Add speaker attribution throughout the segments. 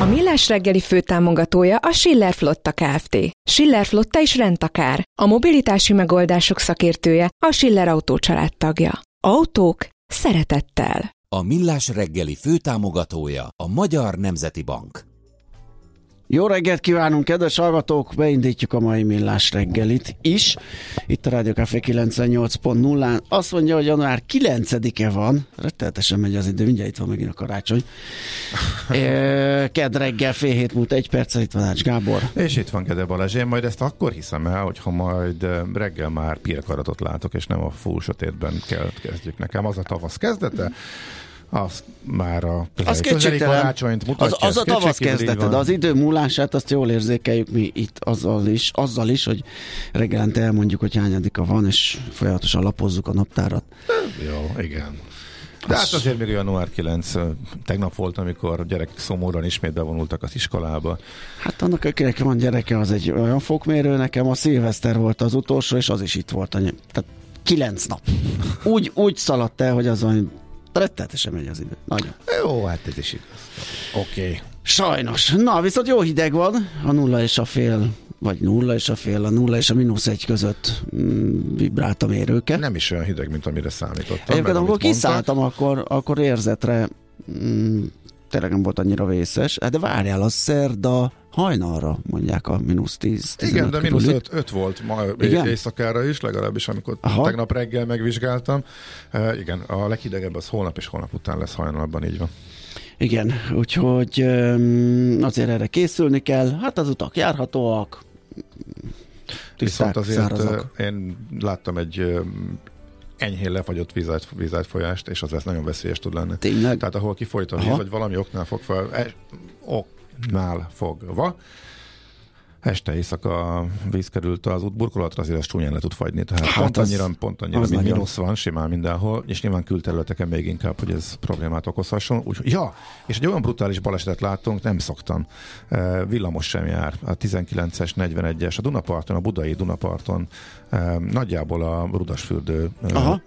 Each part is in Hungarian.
Speaker 1: A Millás reggeli főtámogatója a Schiller Flotta Kft. Schiller Flotta is rendtakár. A mobilitási megoldások szakértője a Schiller Autó tagja. Autók szeretettel.
Speaker 2: A Millás reggeli főtámogatója a Magyar Nemzeti Bank.
Speaker 3: Jó reggelt kívánunk, kedves hallgatók! Beindítjuk a mai millás reggelit is. Itt a Rádió Café 98.0-án. Azt mondja, hogy január 9-e van. Rettenetesen megy az idő, mindjárt itt van megint a karácsony. Ked reggel, fél hét múlt egy perccel, itt van Ács Gábor.
Speaker 4: És itt van Kede Balázs. Én majd ezt akkor hiszem el, hogyha majd reggel már pirkaratot látok, és nem a full sötétben kell kezdjük nekem. Az a tavasz kezdete, az már a
Speaker 3: az közeli karácsonyt mutatja. Az, az a tavasz kezdete, de az idő múlását azt jól érzékeljük mi itt azzal is, azzal is hogy reggelente elmondjuk, hogy hányadika van, és folyamatosan lapozzuk a naptárat.
Speaker 4: Jó, igen. De hát azért még január 9, tegnap volt, amikor gyerekek szomorúan ismét bevonultak az iskolába.
Speaker 3: Hát annak, akinek van gyereke, az egy olyan fokmérő, nekem a szilveszter volt az utolsó, és az is itt volt. Tehát kilenc nap. Úgy, úgy szaladt el, hogy az olyan rettenetesen megy az idő. Nagyon.
Speaker 4: Jó, hát ez is igaz.
Speaker 3: Oké. Okay. Sajnos. Na, viszont jó hideg van, a nulla és a fél vagy nulla és a fél, a nulla és a mínusz egy között mm, vibrált a mérőke.
Speaker 4: Nem is olyan hideg, mint amire számítottam.
Speaker 3: Egyébként, amikor kiszálltam, akkor, akkor érzetre mm, tényleg nem volt annyira vészes. Hát de várjál, a szerda hajnalra mondják a mínusz 10
Speaker 4: Igen, de mínusz 5, 5 volt ma igen? éjszakára is, legalábbis amikor Aha. tegnap reggel megvizsgáltam. Uh, igen, a leghidegebb az holnap és holnap után lesz hajnalban, így van.
Speaker 3: Igen, úgyhogy um, azért erre készülni kell. Hát az utak járhatóak,
Speaker 4: Viszont azért szárazak. én láttam egy enyhén lefagyott vízát, vízátfolyást, és az lesz nagyon veszélyes tud lenni.
Speaker 3: Tényleg?
Speaker 4: Tehát ahol kifolyt a víz, vagy valami oknál fog fel, oknál fogva, este éjszaka víz került az útburkolatra, azért az csúnyán le tud fagyni. Tehát hát pont annyira, pont annyira, mint mínusz van simán mindenhol, és nyilván külterületeken még inkább, hogy ez problémát okozhasson. Úgy, ja, és egy olyan brutális balesetet láttunk, nem szoktam. Villamos sem jár. A 19-es, 41-es, a Dunaparton, a budai Dunaparton, nagyjából a Rudasfürdő Aha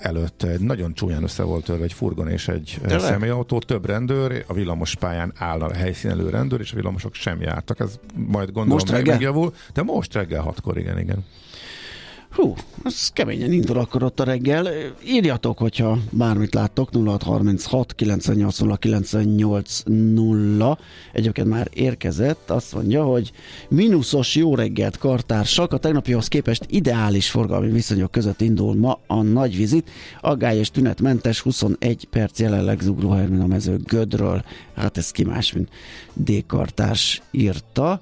Speaker 4: előtt egy nagyon csúnyán össze volt törve egy furgon és egy Tényleg? személyautó, több rendőr, a villamos pályán áll a helyszínelő rendőr, és a villamosok sem jártak. Ez majd gondolom most reggel? megjavul, de most reggel hatkor, igen, igen.
Speaker 3: Hú, ez keményen indul akkor ott a reggel. Írjatok, hogyha bármit láttok, 0636 980 980. Egyébként már érkezett, azt mondja, hogy mínuszos jó reggelt kartársak, a tegnapihoz képest ideális forgalmi viszonyok között indul ma a nagy vizit. Aggály és tünetmentes 21 perc jelenleg Zugró a mező Gödről. Hát ez ki más, mint D-kartárs írta.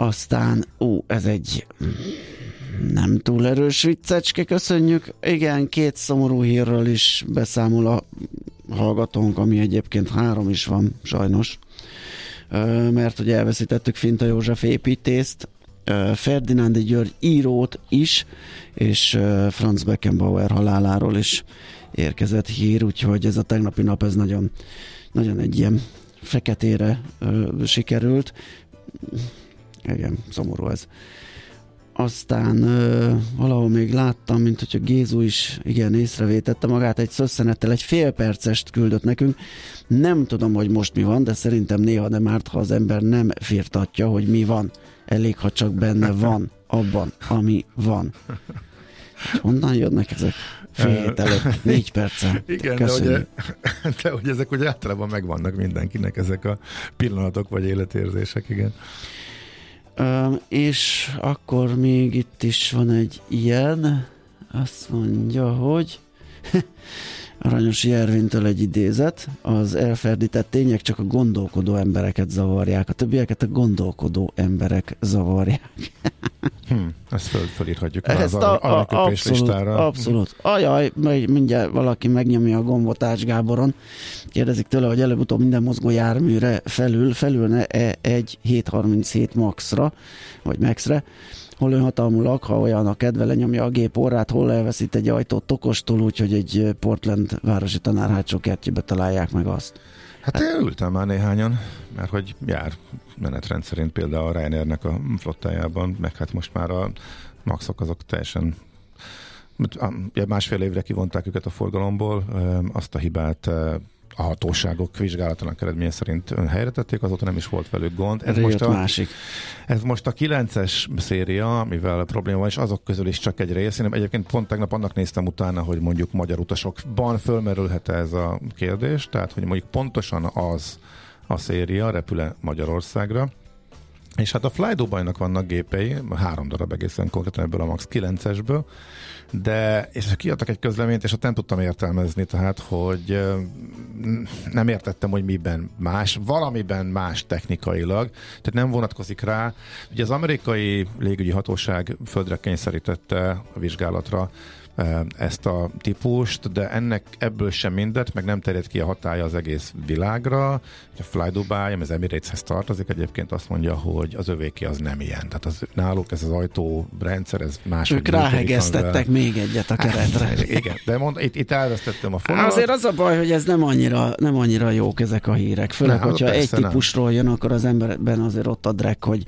Speaker 3: Aztán, ó, ez egy nem túl erős viccecske, köszönjük. Igen, két szomorú hírről is beszámol a hallgatónk, ami egyébként három is van, sajnos. Mert hogy elveszítettük Finta József építészt, Ferdinándi György írót is, és Franz Beckenbauer haláláról is érkezett hír, úgyhogy ez a tegnapi nap ez nagyon, nagyon egy ilyen feketére sikerült. Igen, szomorú ez. aztán ö, valahol még láttam, mint hogyha Gézu is igen észrevétette magát, egy szösszenettel egy fél percest küldött nekünk. Nem tudom, hogy most mi van, de szerintem néha nem árt, ha az ember nem firtatja, hogy mi van. Elég, ha csak benne van abban, ami van. Honnan jönnek ezek? Fél hét előtt, négy percen.
Speaker 4: Igen, de hogy, de hogy ezek ugye általában megvannak mindenkinek, ezek a pillanatok vagy életérzések, igen.
Speaker 3: És akkor még itt is van egy ilyen, azt mondja, hogy Aranyos Jervintől egy idézet, az elferdített tények csak a gondolkodó embereket zavarják, a többieket a gondolkodó emberek zavarják.
Speaker 4: hm, ezt föl, fölírhatjuk
Speaker 3: Ezt az a, a, abszolút, listára. Abszolút. Ajaj, mindjárt valaki megnyomja a gombot Ács Gáboron, kérdezik tőle, hogy előbb-utóbb minden mozgó járműre felül, felülne -e egy 737 maxra, vagy maxre, hol önhatalmulag, ha olyan a kedve lenyomja a gép orrát, hol elveszít egy ajtót tokostól, úgyhogy egy Portland városi tanár hátsó kertjébe találják meg azt.
Speaker 4: Hát én ültem már néhányan, mert hogy jár menetrend szerint például a Ryanairnek a flottájában, meg hát most már a maxok azok teljesen másfél évre kivonták őket a forgalomból, azt a hibát a hatóságok vizsgálatának eredménye szerint helyre tették, azóta nem is volt velük gond.
Speaker 3: Ez most, a, másik.
Speaker 4: ez most a 9-es széria, amivel a probléma van, és azok közül is csak egy rész. Én egyébként pont tegnap annak néztem utána, hogy mondjuk magyar utasokban fölmerülhet ez a kérdés, tehát hogy mondjuk pontosan az a széria repül Magyarországra, és hát a Fly Dubai-nak vannak gépei, három darab egészen konkrétan ebből a Max 9-esből, de és kiadtak egy közleményt, és ott nem tudtam értelmezni, tehát, hogy nem értettem, hogy miben más, valamiben más technikailag, tehát nem vonatkozik rá. Ugye az amerikai légügyi hatóság földre kényszerítette a vizsgálatra ezt a típust, de ennek ebből sem mindet, meg nem terjed ki a hatája az egész világra. A Fly Dubai, ami az Emirateshez tartozik, egyébként azt mondja, hogy az övéki az nem ilyen. Tehát az, náluk ez az ajtó rendszer, ez más.
Speaker 3: Ők ráhegeztettek még egyet a keretre.
Speaker 4: Hát, igen, de mond, itt, itt elvesztettem a fonalat.
Speaker 3: Azért az a baj, hogy ez nem annyira, nem annyira jók ezek a hírek. Főleg, ne, hogyha egy típusról nem. jön, akkor az emberben azért ott a drek, hogy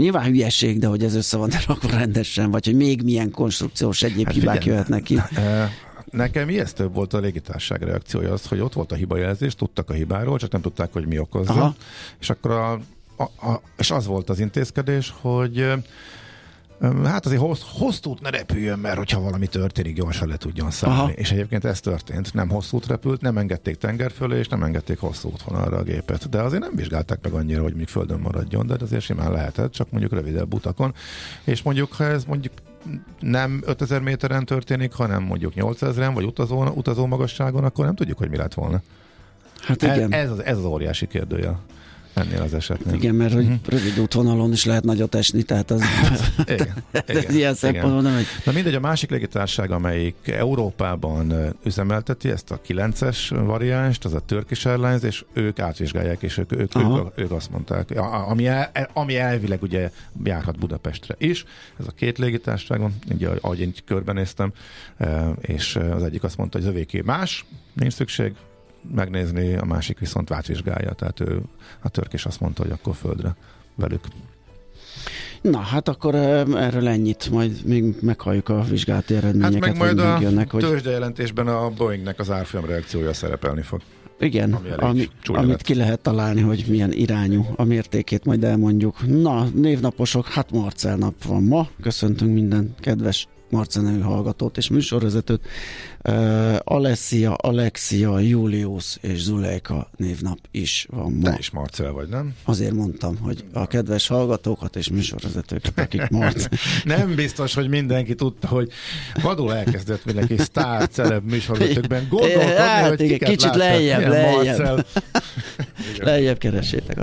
Speaker 3: Nyilván hülyeség, de hogy ez össze van rakva rendesen, vagy hogy még milyen konstrukciós egyéb hát hibák figyelj, jöhetnek ki.
Speaker 4: Nekem ijesztőbb volt a légitárság reakciója az, hogy ott volt a hibajelzés, tudtak a hibáról, csak nem tudták, hogy mi okozza. Aha. És akkor a, a, a, és az volt az intézkedés, hogy Hát azért hossz, hosszút ne repüljön, mert hogyha valami történik, gyorsan le tudjon szállni. Aha. És egyébként ez történt. Nem hosszút repült, nem engedték tenger fölé, és nem engedték hosszú útvonalra a gépet. De azért nem vizsgálták meg annyira, hogy még földön maradjon, de azért simán lehetett, csak mondjuk rövidebb utakon. És mondjuk, ha ez mondjuk nem 5000 méteren történik, hanem mondjuk 8000-en, vagy utazó, utazó magasságon, akkor nem tudjuk, hogy mi lett volna. Hát igen. Ez, ez, az, ez az óriási kérdője ennél az esetnél.
Speaker 3: Igen, mert hogy uh-huh. rövid útvonalon is lehet nagyot esni, tehát az igen, igen, ilyen szempontból nem egy...
Speaker 4: Na mindegy, a másik légitárság, amelyik Európában üzemelteti ezt a 9-es variánst, az a Turkish Airlines, és ők átvizsgálják, és ők, ők, ők, ők azt mondták, ami, el, ami elvileg ugye járhat Budapestre is, ez a két légitárságon, ugye ahogy én körbenéztem, és az egyik azt mondta, hogy az övéké más, nincs szükség, megnézni, a másik viszont átvizsgálja, tehát ő, a törk is azt mondta, hogy akkor földre velük.
Speaker 3: Na, hát akkor erről ennyit, majd még meghalljuk a vizsgálati eredményeket.
Speaker 4: Hát meg majd a jönnek, hogy... tőzsdejelentésben a Boeingnek az árfolyam reakciója szerepelni fog.
Speaker 3: Igen, ami ami, amit lett. ki lehet találni, hogy milyen irányú a mértékét, majd elmondjuk. Na, névnaposok, hát Marcel nap van ma. Köszöntünk minden kedves Marca nevű hallgatót és műsorvezetőt. Uh, Alessia, Alexia, Julius és Zuleika névnap is van ma.
Speaker 4: Te is Marcel vagy, nem?
Speaker 3: Azért mondtam, hogy a kedves hallgatókat és műsorvezetőket, akik Marc.
Speaker 4: nem biztos, hogy mindenki tudta, hogy vadul elkezdett mindenki sztár, celeb műsorvezetőkben gondolkodni, hát, hogy igen,
Speaker 3: kicsit lejjebb, lejjebb. lejjebb keresétek.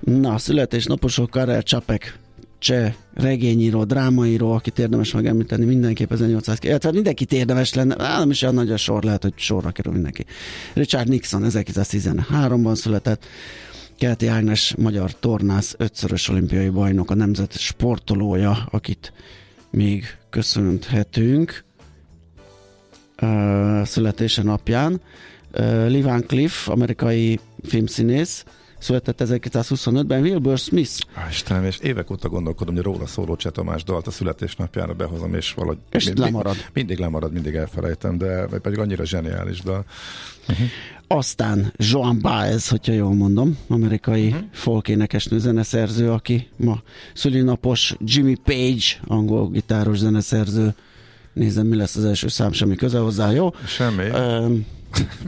Speaker 3: Na, születésnaposok Karel Csapek cseh regényíró, drámaíró, akit érdemes megemlíteni mindenképp 1800 illetve mindenkit érdemes lenne, á, nem is olyan nagy a sor, lehet, hogy sorra kerül mindenki. Richard Nixon 1913-ban született, Kelti Ágnes, magyar tornász, ötszörös olimpiai bajnok, a nemzet sportolója, akit még köszönhetünk születése napján. Uh, Lee Van Cliff, amerikai filmszínész, született 1925-ben Wilbur Smith.
Speaker 4: Á, Istenem, és évek óta gondolkodom, hogy róla szóló Csetomás dalt a születésnapjára behozom, és valahogy
Speaker 3: És
Speaker 4: mindig,
Speaker 3: lemarad.
Speaker 4: mindig lemarad, mindig elfelejtem, de pedig annyira zseniális dal.
Speaker 3: Aztán Joan Baez, hogyha jól mondom, amerikai uh-huh. folk énekesnő zeneszerző, aki ma szülinapos Jimmy Page, angol gitáros zeneszerző. Nézem, mi lesz az első szám, semmi köze hozzá, jó?
Speaker 4: Semmi.
Speaker 3: Um,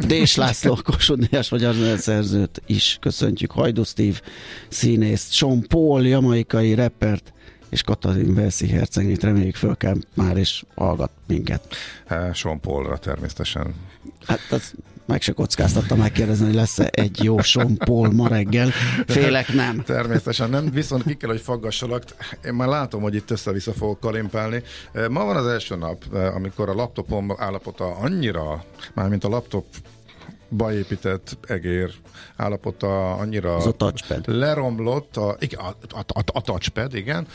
Speaker 3: Dés László Kossuth Díjas magyar zeneszerzőt is köszöntjük. Hajdu Steve színészt, Sean Paul, jamaikai rappert, és Katalin Veszi hercegnyit reméljük föl kell már, és hallgat minket.
Speaker 4: Eh, Sean Paulra természetesen.
Speaker 3: Hát az meg se kockáztattam megkérdezni, hogy lesz-e egy jó Paul ma reggel. Félek nem.
Speaker 4: Természetesen nem, viszont ki kell, hogy faggassalak. Én már látom, hogy itt össze-vissza fogok kalimpálni. Eh, Ma van az első nap, eh, amikor a laptopom állapota annyira, mármint a laptop beépített egér állapota annyira
Speaker 3: Az a touchpad.
Speaker 4: leromlott, a, igen, a, a, a, a touchpad, igen,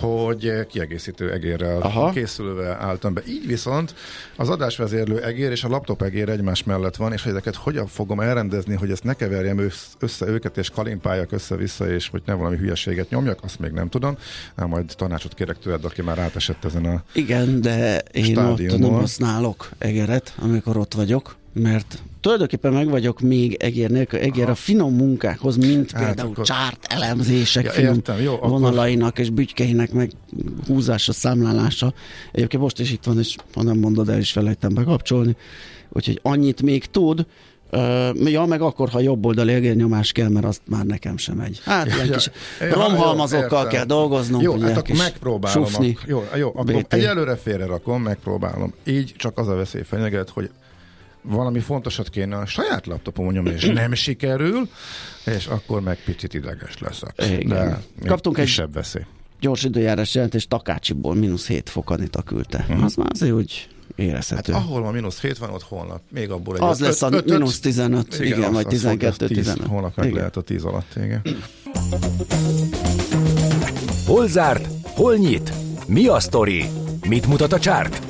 Speaker 4: hogy kiegészítő egérrel
Speaker 3: Aha.
Speaker 4: Készülve álltam be. Így viszont az adásvezérlő egér és a laptop egér egymás mellett van, és hogy ezeket hogyan fogom elrendezni, hogy ezt ne keverjem össz- össze őket, és kalimpáljak össze-vissza, és hogy ne valami hülyeséget nyomjak, azt még nem tudom. Na, majd tanácsot kérek tőled, aki már átesett ezen a...
Speaker 3: Igen, de én ott nem használok egeret, amikor ott vagyok, mert tulajdonképpen meg vagyok még egér nélkül, egér a finom munkákhoz, mint
Speaker 4: Hát
Speaker 3: például
Speaker 4: akkor-
Speaker 3: csárt elemzések
Speaker 4: Ja,
Speaker 3: finom
Speaker 4: értem, jó, akkor-
Speaker 3: vonalainak és bütykeinek meg húzása, számlálása. Egyébként most is itt van, és ha nem mondod, el is felejtem bekapcsolni. Úgyhogy annyit még tud, Uh, ja, meg akkor, ha jobb oldali egérnyomás kell, mert azt már nekem sem megy. Hát ilyen
Speaker 4: Ja,
Speaker 3: kis
Speaker 4: ja,
Speaker 3: romhalmazokkal
Speaker 4: jó,
Speaker 3: kell dolgoznunk.
Speaker 4: Jó, hát akkor megpróbálom. Ak- jó, jó, akkor
Speaker 3: BT.
Speaker 4: egyelőre félre rakom, megpróbálom. Így csak az a veszély fenyeget, hogy valami fontosat kéne a saját laptopon nyomni, és nem sikerül, és akkor meg picit ideges leszek.
Speaker 3: Igen.
Speaker 4: De
Speaker 3: Kaptunk egy-
Speaker 4: kisebb veszély.
Speaker 3: gyors időjárás jelentés Takácsiból mínusz 7 fok Anita küldte.
Speaker 4: Mhm.
Speaker 3: Az már azért úgy
Speaker 4: Hát
Speaker 3: érezhető.
Speaker 4: ahol van mínusz 7 van, ott holnap még abból egy
Speaker 3: az lesz a mínusz 15, igen,
Speaker 4: azt-
Speaker 3: vagy
Speaker 4: azt mondja,
Speaker 3: 12,
Speaker 4: az 10,
Speaker 3: 15.
Speaker 4: Holnap meg
Speaker 3: Igen.
Speaker 4: lehet a 10 alatt, igen.
Speaker 5: Hol zárt? Hol nyit? Mi a sztori? Mit mutat a csárt?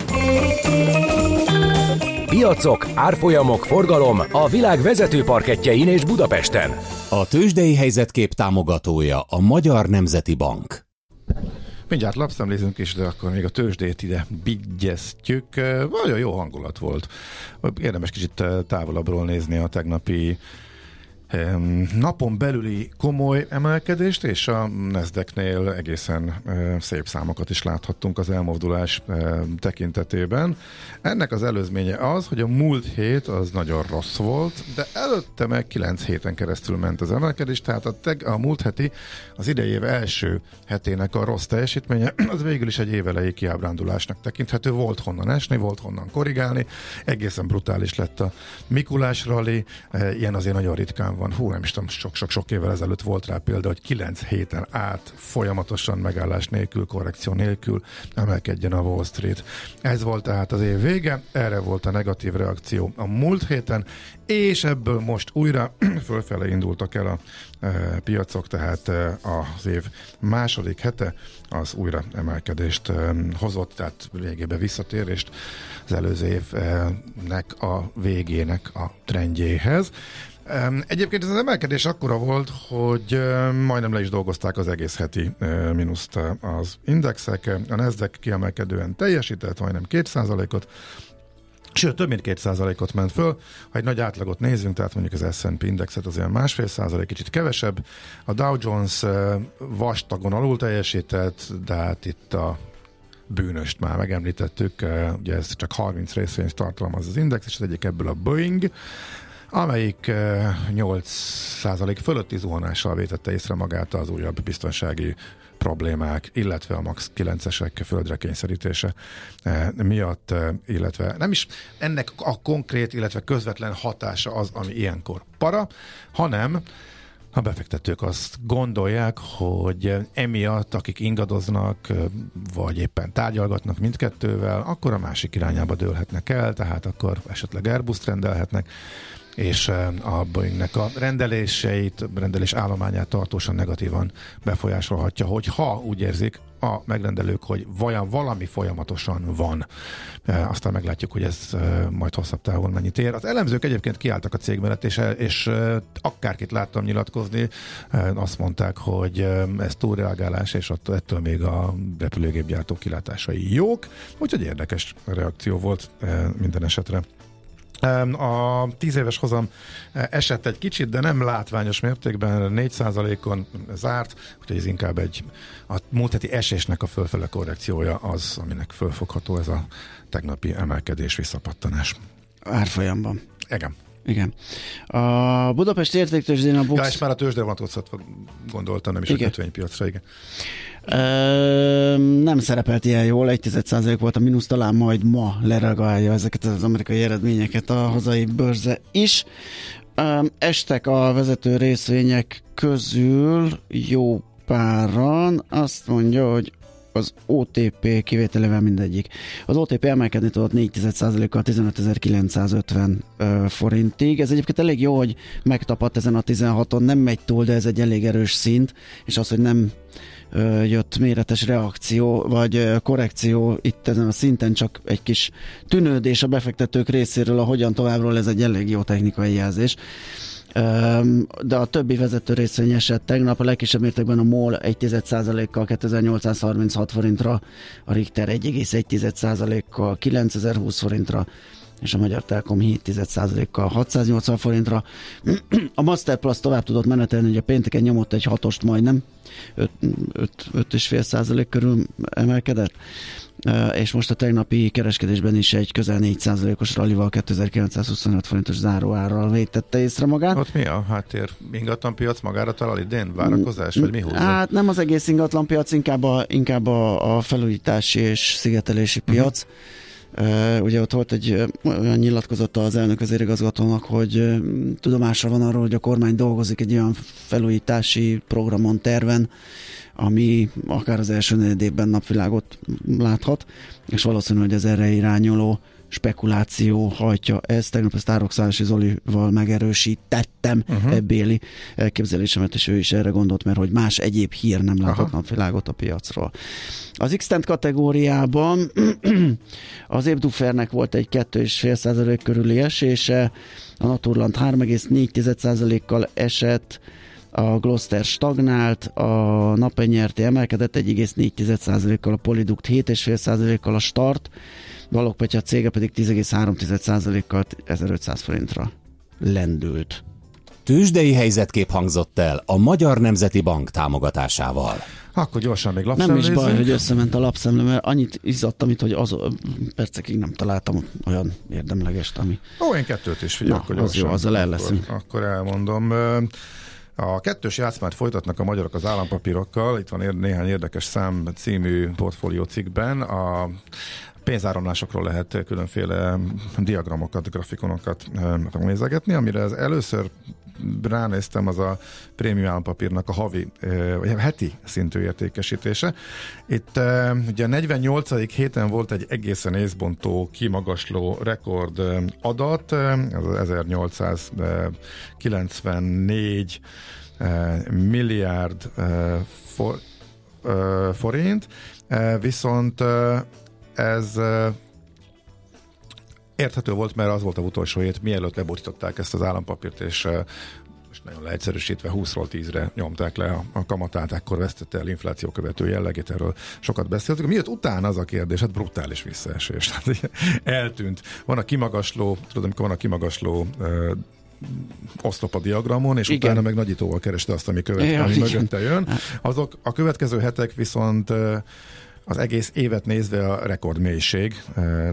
Speaker 5: Piacok, árfolyamok, forgalom a világ vezető parketjein és Budapesten.
Speaker 2: A tőzsdei helyzetkép támogatója a Magyar Nemzeti Bank.
Speaker 4: Mindjárt lapszemlézünk is, de akkor még a tőzsdét ide bigyeztjük. Nagyon jó hangulat volt. Érdemes kicsit távolabbról nézni a tegnapi napon belüli komoly emelkedést, és a Nasdaq-nél egészen szép számokat is láthattunk az elmozdulás tekintetében. Ennek az előzménye az, hogy a múlt hét az nagyon rossz volt, de előtte meg 9 héten keresztül ment az emelkedés, tehát a, teg, a múlt heti, az idei első hetének a rossz teljesítménye, az végül is egy évelei kiábrándulásnak tekinthető. Volt honnan esni, volt honnan korrigálni, egészen brutális lett a Mikulás rally, eh, ilyen azért nagyon ritkán van. Hú, nem is tudom, sok-sok-sok évvel ezelőtt volt rá példa, hogy 9 héten át folyamatosan megállás nélkül, korrekció nélkül emelkedjen a Wall Street. Ez volt tehát az év vége, erre volt a negatív reakció a múlt héten, és ebből most újra fölfele indultak el a e, piacok, tehát e, az év második hete az újra emelkedést e, hozott, tehát végébe visszatérést az előző évnek a végének a trendjéhez. Egyébként ez az emelkedés akkora volt, hogy em, majdnem le is dolgozták az egész heti mínuszt az indexek. A Nasdaq kiemelkedően teljesített, majdnem 2%-ot, Sőt, több mint 2%-ot ment föl. Ha egy nagy átlagot nézzünk, tehát mondjuk az S&P indexet az olyan másfél százalék, kicsit kevesebb. A Dow Jones eh, vastagon alul teljesített, de hát itt a bűnöst már megemlítettük, eh, ugye ez csak 30 részvényt tartalmaz az index, és az egyik ebből a Boeing, amelyik eh, 8% fölötti zuhanással vétette észre magát az újabb biztonsági problémák, illetve a MAX 9-esek földre kényszerítése miatt, illetve nem is ennek a konkrét, illetve közvetlen hatása az, ami ilyenkor para, hanem a befektetők azt gondolják, hogy emiatt, akik ingadoznak, vagy éppen tárgyalgatnak mindkettővel, akkor a másik irányába dőlhetnek el, tehát akkor esetleg Airbus rendelhetnek, és a Boeingnek a rendeléseit, rendelés állományát tartósan negatívan befolyásolhatja, hogy ha úgy érzik a megrendelők, hogy vajon valami folyamatosan van. Aztán meglátjuk, hogy ez majd hosszabb távon mennyit ér. Az elemzők egyébként kiálltak a cég mellett, és, és akárkit láttam nyilatkozni, azt mondták, hogy ez túlreagálás, és ettől még a repülőgépgyártó kilátásai jók, úgyhogy érdekes reakció volt minden esetre. A 10 éves hozam esett egy kicsit, de nem látványos mértékben, 4%-on zárt, úgyhogy ez inkább egy a múlt heti esésnek a fölfele korrekciója az, aminek fölfogható ez a tegnapi emelkedés, visszapattanás.
Speaker 3: Árfolyamban.
Speaker 4: Igen.
Speaker 3: Igen. A Budapest értéktőzsdén a
Speaker 4: Bux... Ja, és már a tőzsde vonatkoztatva gondoltam, nem is igen. a kötvénypiacra, igen.
Speaker 3: Nem szerepelt ilyen jól, 1 volt a mínusz, talán majd ma lereagálja ezeket az amerikai eredményeket a hazai bőrze is. Estek a vezető részvények közül jó páran, azt mondja, hogy az OTP kivételével mindegyik. Az OTP emelkedni tudott 4%-kal 15.950 forintig. Ez egyébként elég jó, hogy megtapadt ezen a 16-on, nem megy túl, de ez egy elég erős szint, és az, hogy nem jött méretes reakció, vagy korrekció itt ezen a szinten, csak egy kis tűnődés a befektetők részéről, a hogyan továbbról ez egy elég jó technikai jelzés. De a többi vezető részvény esett tegnap, a legkisebb mértékben a MOL 1,1%-kal 2836 forintra, a Richter 1,1%-kal 9020 forintra, és a Magyar Telekom 7,1%-kal 680 forintra. A Masterplus tovább tudott menetelni, hogy a pénteken nyomott egy hatost majdnem, 5,5% körül emelkedett és most a tegnapi kereskedésben is egy közel 4%-os rallival 2925 forintos záróárral vétette észre magát.
Speaker 4: Ott mi a háttér? Ingatlan piac magára talál idén? Várakozás? Vagy mi húzza?
Speaker 3: Hát nem az egész ingatlan piac, inkább a, inkább a, a felújítási és szigetelési piac. Uh-huh. Ugye ott volt egy olyan nyilatkozata az elnök igazgatónak, hogy tudomásra van arról, hogy a kormány dolgozik egy olyan felújítási programon, terven, ami akár az első negyed napvilágot láthat, és valószínű, hogy az erre irányuló spekuláció hajtja ezt. Tegnap ezt Árokszállási Zolival megerősítettem uh-huh. ebbéli elképzelésemet, és ő is erre gondolt, mert hogy más egyéb hír nem látott napvilágot a piacról. Az x kategóriában az Ebdufernek volt egy 2,5% körüli esése, a Naturland 3,4%-kal esett, a Gloster stagnált, a napenyerti emelkedett 1,4%-kal, a Poliduct 7,5%-kal, a Start, Balogpatya cége pedig 10,3%-kal 1500 forintra lendült.
Speaker 2: Tőzsdei helyzetkép hangzott el a Magyar Nemzeti Bank támogatásával.
Speaker 4: Akkor gyorsan még
Speaker 3: Nem is baj, hogy összement a lapszemle, mert annyit izzadtam itt, hogy az percekig nem találtam olyan érdemlegest, ami...
Speaker 4: Ó, én kettőt is figyelj, akkor
Speaker 3: gyorsan. Az jó, azzal el leszünk.
Speaker 4: Akkor, akkor elmondom. A kettős játszmát folytatnak a magyarok az állampapírokkal. Itt van néhány érdekes szám című portfólió cikkben. A pénzáramlásokról lehet különféle diagramokat, grafikonokat nézegetni, amire az először ránéztem, az a prémium állampapírnak a havi, vagy heti szintű értékesítése. Itt ugye a 48. héten volt egy egészen észbontó, kimagasló rekord adat, az 1894 milliárd for, forint, viszont ez érthető volt, mert az volt a utolsó hét, mielőtt leborították ezt az állampapírt, és most nagyon leegyszerűsítve 20-ról 10-re nyomták le a, a kamatát, ekkor vesztette el infláció követő jellegét, erről sokat beszéltünk. Miért utána az a kérdés? Hát brutális visszaesés. Tehát eltűnt. Van a kimagasló, tudom, amikor van a kimagasló oszlop a diagramon, és igen. utána meg nagyítóval kereste azt, ami, követ, ja, ami mögötte jön. Azok a következő hetek viszont az egész évet nézve a rekordmélység,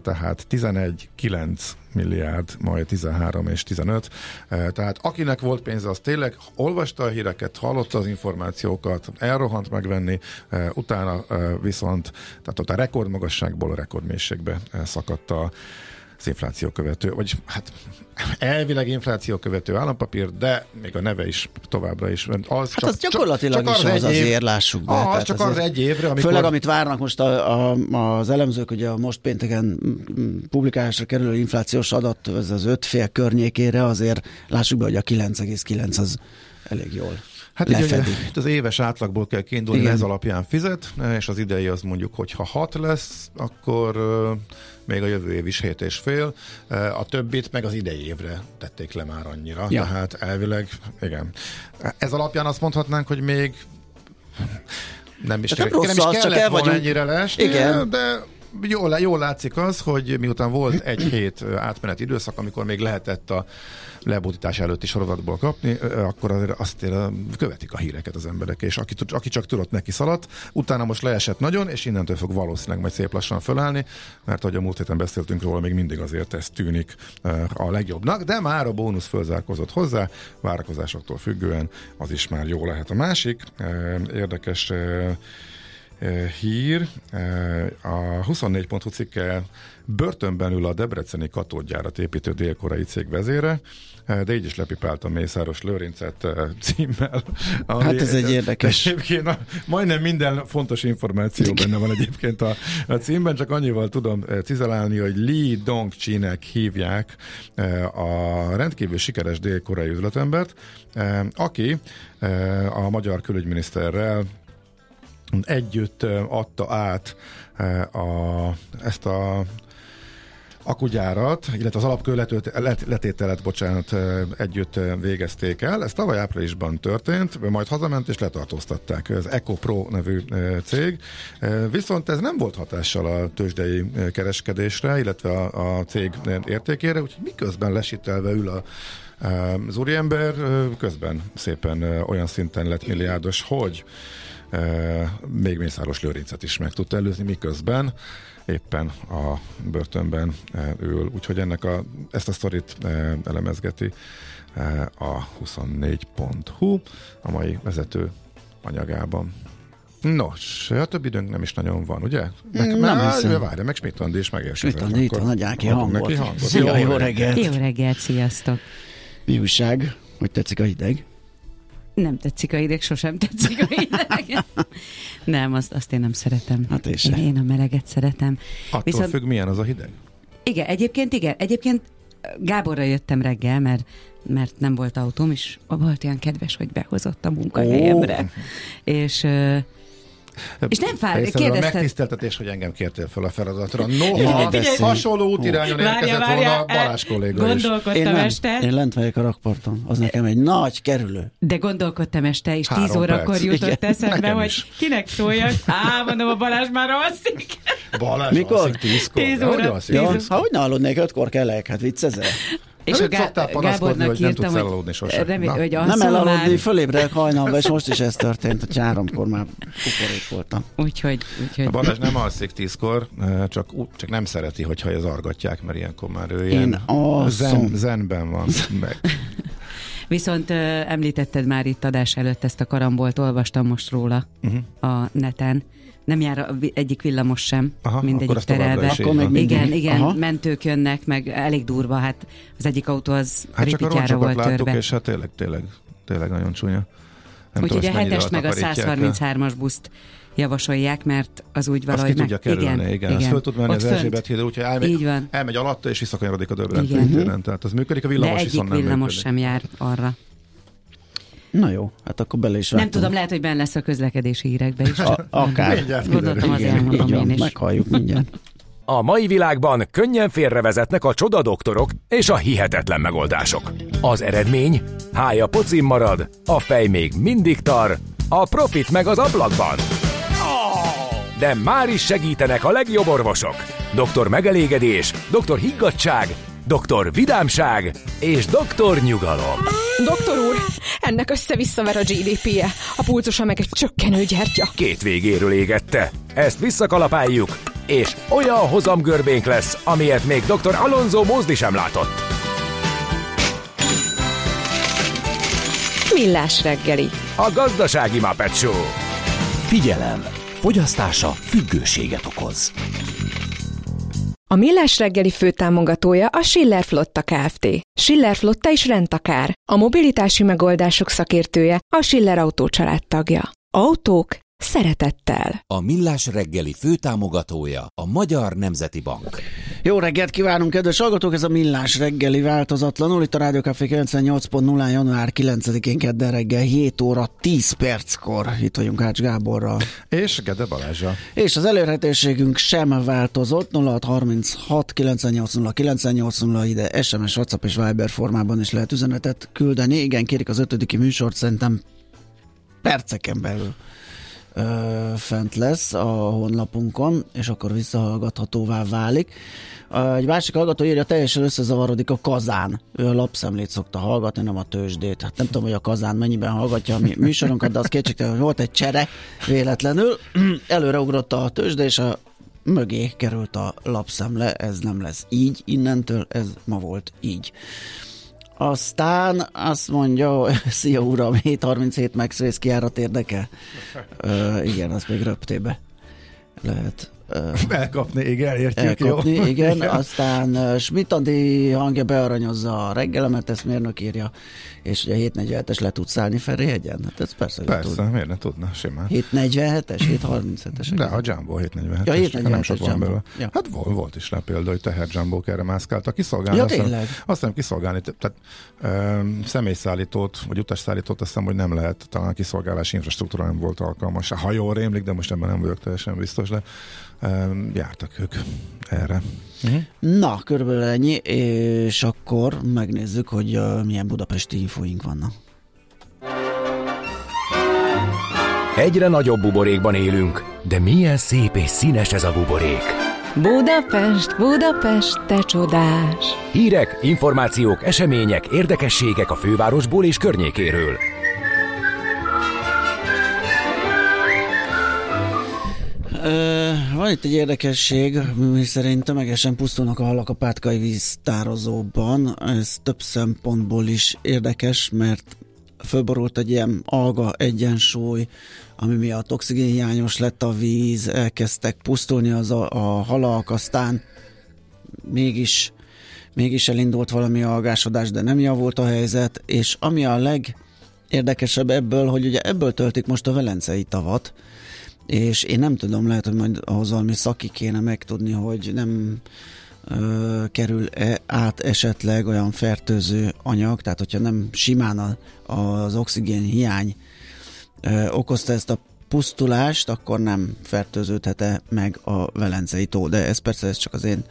Speaker 4: tehát 11, 9 milliárd, majd 13 és 15. Tehát akinek volt pénze, az tényleg olvasta a híreket, hallotta az információkat, elrohant megvenni, utána viszont, tehát ott a rekordmagasságból a rekordmélységbe szakadt a az infláció követő, vagyis hát elvileg infláció követő állampapír, de még a neve is továbbra is.
Speaker 3: Az hát csak, az gyakorlatilag csak, csak az is az év, azért, lássuk be.
Speaker 4: Az, csak az egy évre.
Speaker 3: Amikor... Főleg, amit várnak most a, a, az elemzők, ugye a most pénteken publikálásra kerülő inflációs adat, ez az öt fél környékére, azért lássuk be, hogy a 9,9 az elég jól
Speaker 4: Hát így, ugye, az éves átlagból kell kiindulni, Igen. ez alapján fizet, és az idei az mondjuk, hogy ha 6 lesz, akkor még a jövő év is 7 és fél, a többit meg az idei évre tették le már annyira, ja. tehát elvileg, igen. Ez alapján azt mondhatnánk, hogy még nem is, nem rossz, nem is kellett csak el volna ennyire lesni, Igen. de jól, jól látszik az, hogy miután volt egy hét átmeneti időszak, amikor még lehetett a lebutítás előtti sorozatból kapni, akkor azért azt követik a híreket az emberek, és aki, aki csak tudott neki szaladt, utána most leesett nagyon, és innentől fog valószínűleg majd szép lassan fölállni, mert ahogy a múlt héten beszéltünk róla, még mindig azért ez tűnik a legjobbnak, de már a bónusz fölzárkozott hozzá, várakozásoktól függően az is már jó lehet. A másik érdekes hír, a 24.hu cikke börtönben ül a Debreceni katódgyárat építő dél-koreai cég vezére, de így is lepipált a Mészáros Lőrincet címmel.
Speaker 3: Hát ez egy érdekes.
Speaker 4: Egyébként a, majdnem minden fontos információ benne van egyébként a, a címben, csak annyival tudom cizelálni, hogy Lee Dong-chinek hívják a rendkívül sikeres dél-koreai üzletembert, aki a magyar külügyminiszterrel együtt adta át a, ezt a akugyárat, illetve az alapkőletőt, letételet, bocsánat, együtt végezték el. Ez tavaly áprilisban történt, majd hazament és letartóztatták. Ez EcoPro nevű cég. Viszont ez nem volt hatással a tőzsdei kereskedésre, illetve a, a cég értékére, úgyhogy miközben lesítelve ül a az úriember közben szépen olyan szinten lett milliárdos, hogy még Mészáros Lőrincet is meg tudta előzni, miközben éppen a börtönben ül. Úgyhogy ennek a, ezt a sztorit elemezgeti a 24.hu a mai vezető anyagában. Nos, a több időnk nem is nagyon van, ugye?
Speaker 3: Meg, nem már, hiszem.
Speaker 4: Várja, meg Smitandi is megérkezett.
Speaker 3: Smitandi itt a nagyáki hangot. Szia, jó, jó reggelt!
Speaker 6: Jó reggelt, sziasztok!
Speaker 3: Mi újság? Hogy tetszik a hideg?
Speaker 6: Nem tetszik a hideg, sosem tetszik a hideg. nem, azt, azt én nem szeretem.
Speaker 3: Hát én,
Speaker 6: én, én a meleget szeretem.
Speaker 4: Attól Viszont, függ, milyen az a hideg?
Speaker 6: Igen, egyébként igen. Egyébként Gáborra jöttem reggel, mert mert nem volt autóm, és volt olyan kedves, hogy behozott a munkahelyemre. Oh. És és nem fár, kérdezted...
Speaker 4: megtiszteltetés, hogy engem kértél fel a feladatra. Noha hasonló útirányon érkezett volna Balázs kolléga
Speaker 6: Gondolkodtam én nem, este.
Speaker 3: Én lent vagyok a rakparton. Az nekem egy nagy kerülő.
Speaker 6: De gondolkodtam este, és Három tíz órakor perc. jutott Igen. eszembe, nekem hogy is. kinek szóljak. Á, mondom, a Balázs már alszik.
Speaker 4: Balázs Mikor? alszik tízkor.
Speaker 6: Tíz óra.
Speaker 3: Ja, ha hogy ne aludnék, ötkor kellek, hát viccezel.
Speaker 6: És a Gá- Gábornak hogy nem tudsz
Speaker 4: elaludni sosem.
Speaker 3: Remé- hogy nem elaludni, fölébrek hajnalba, és most is ez történt, hogy háromkor már kuporék voltam.
Speaker 6: Úgyhogy, úgyhogy...
Speaker 4: A Balázs nem alszik tízkor, csak, csak nem szereti, hogyha ez argatják, mert ilyenkor már ő ilyen zen, zenben van meg.
Speaker 6: Viszont említetted már itt adás előtt ezt a karambolt, olvastam most róla uh-huh. a neten nem jár egyik villamos sem, Aha, mindegyik terelve.
Speaker 3: Akkor még
Speaker 6: igen, igen, Aha. mentők jönnek, meg elég durva, hát az egyik autó az
Speaker 4: hát
Speaker 6: ripityára volt
Speaker 4: láttuk,
Speaker 6: törve.
Speaker 4: és hát tényleg, tényleg, tényleg nagyon csúnya.
Speaker 6: Úgyhogy a 7-es meg a 133-as buszt javasolják, mert az úgy valahogy...
Speaker 4: Azt ki tudja kerülni, igen. igen. igen. Föl tud menni az Erzsébet hídre, úgyhogy elmegy, elmegy alatta, és visszakanyarodik a Döbrent Tehát az működik, a villamos
Speaker 6: De egyik villamos működik. sem jár arra.
Speaker 3: Na jó, hát akkor bele is
Speaker 6: Nem tudom, lehet, hogy benne lesz a közlekedési hírekbe is. A,
Speaker 3: akár.
Speaker 6: Mindjárt Gondoltam, azért elmondom én is.
Speaker 3: Meghalljuk mindjárt.
Speaker 5: A mai világban könnyen félrevezetnek a csodadoktorok és a hihetetlen megoldások. Az eredmény? Hája pocim marad, a fej még mindig tar, a profit meg az ablakban. De már is segítenek a legjobb orvosok. Doktor megelégedés, doktor higgadság, doktor vidámság és doktor nyugalom.
Speaker 1: Doktor úr, ennek össze-visszaver a GDP-je, a pulcosa meg egy csökkenő gyertya.
Speaker 5: Két végéről égette. Ezt visszakalapáljuk, és olyan hozamgörbénk lesz, amilyet még dr. Alonso Mózdi sem látott.
Speaker 1: Millás reggeli.
Speaker 5: A gazdasági Muppet Show.
Speaker 2: Figyelem! Fogyasztása függőséget okoz.
Speaker 1: A Millás reggeli főtámogatója a Schiller Flotta Kft. Schiller Flotta is rendtakár. A mobilitási megoldások szakértője a Schiller Autó tagja. Autók szeretettel.
Speaker 2: A Millás reggeli főtámogatója a Magyar Nemzeti Bank.
Speaker 3: Jó reggelt kívánunk, kedves hallgatók! Ez a Millás reggeli változatlanul. Itt a Rádió Café 98.0 január 9-én kedden reggel 7 óra 10 perckor. Itt vagyunk Ács Gáborral.
Speaker 4: És Gede Balázsa.
Speaker 3: És az elérhetőségünk sem változott. 0636 980 980 ide SMS, WhatsApp és Viber formában is lehet üzenetet küldeni. Igen, kérik az ötödiki műsort, szerintem perceken belül ö, fent lesz a honlapunkon, és akkor visszahallgathatóvá válik. Egy másik hallgató írja, teljesen összezavarodik a kazán. Ő a lapszemlét szokta hallgatni, nem a tőzsdét. Hát nem tudom, hogy a kazán mennyiben hallgatja a mi műsorunkat, de az kétségtelen, hogy volt egy csere véletlenül. Előreugrott a tőzsde, és a mögé került a lapszemle. Ez nem lesz így innentől, ez ma volt így. Aztán azt mondja, szia uram, 737 MaxRace kiárat érdekel? Ö, igen, az még röptébe lehet
Speaker 4: elkapni, igen, értjük,
Speaker 3: elkapni, jó. igen. igen. Aztán Schmidt Andi hangja bearanyozza a reggelemet, ezt mérnök írja, és ugye 747-es le tudsz szállni Ferihegyen? Hát ez persze,
Speaker 4: persze tud. miért ne tudna, simán.
Speaker 3: 747-es, 737-es.
Speaker 4: De a Jumbo 747-es.
Speaker 3: Ja, 747-es Jumbo.
Speaker 4: Ja. Hát volt, volt is rá példa, hogy teher Jumbo erre mászkáltak. Kiszolgálni,
Speaker 3: ja,
Speaker 4: azt,
Speaker 3: tényleg?
Speaker 4: azt hiszem kiszolgálni, tehát ö, személyszállítót, vagy utasszállítót azt hiszem, hogy nem lehet, talán a kiszolgálási infrastruktúra nem volt alkalmas. Ha jól rémlik, de most ebben nem vagyok teljesen biztos, de jártak ők erre.
Speaker 3: Uh-huh. Na, körülbelül ennyi, és akkor megnézzük, hogy milyen budapesti infóink vannak.
Speaker 5: Egyre nagyobb buborékban élünk, de milyen szép és színes ez a buborék.
Speaker 1: Budapest, Budapest, te csodás!
Speaker 5: Hírek, információk, események, érdekességek a fővárosból és környékéről.
Speaker 3: Van itt egy érdekesség, mi szerint tömegesen pusztulnak a halak a pátkai víztározóban. Ez több szempontból is érdekes, mert fölborult egy ilyen alga egyensúly, ami miatt oxigénhiányos lett a víz, elkezdtek pusztulni az a, a halak, aztán mégis, mégis elindult valami algásodás, de nem javult a helyzet, és ami a legérdekesebb ebből, hogy ugye ebből töltik most a Velencei tavat, és én nem tudom, lehet, hogy majd ahhoz valami szaki kéne megtudni, hogy nem ö, kerül-e át esetleg olyan fertőző anyag, tehát hogyha nem simán a, az oxigén hiány ö, okozta ezt a pusztulást, akkor nem fertőződhet-e meg a Velencei tó. De ez persze ez csak az én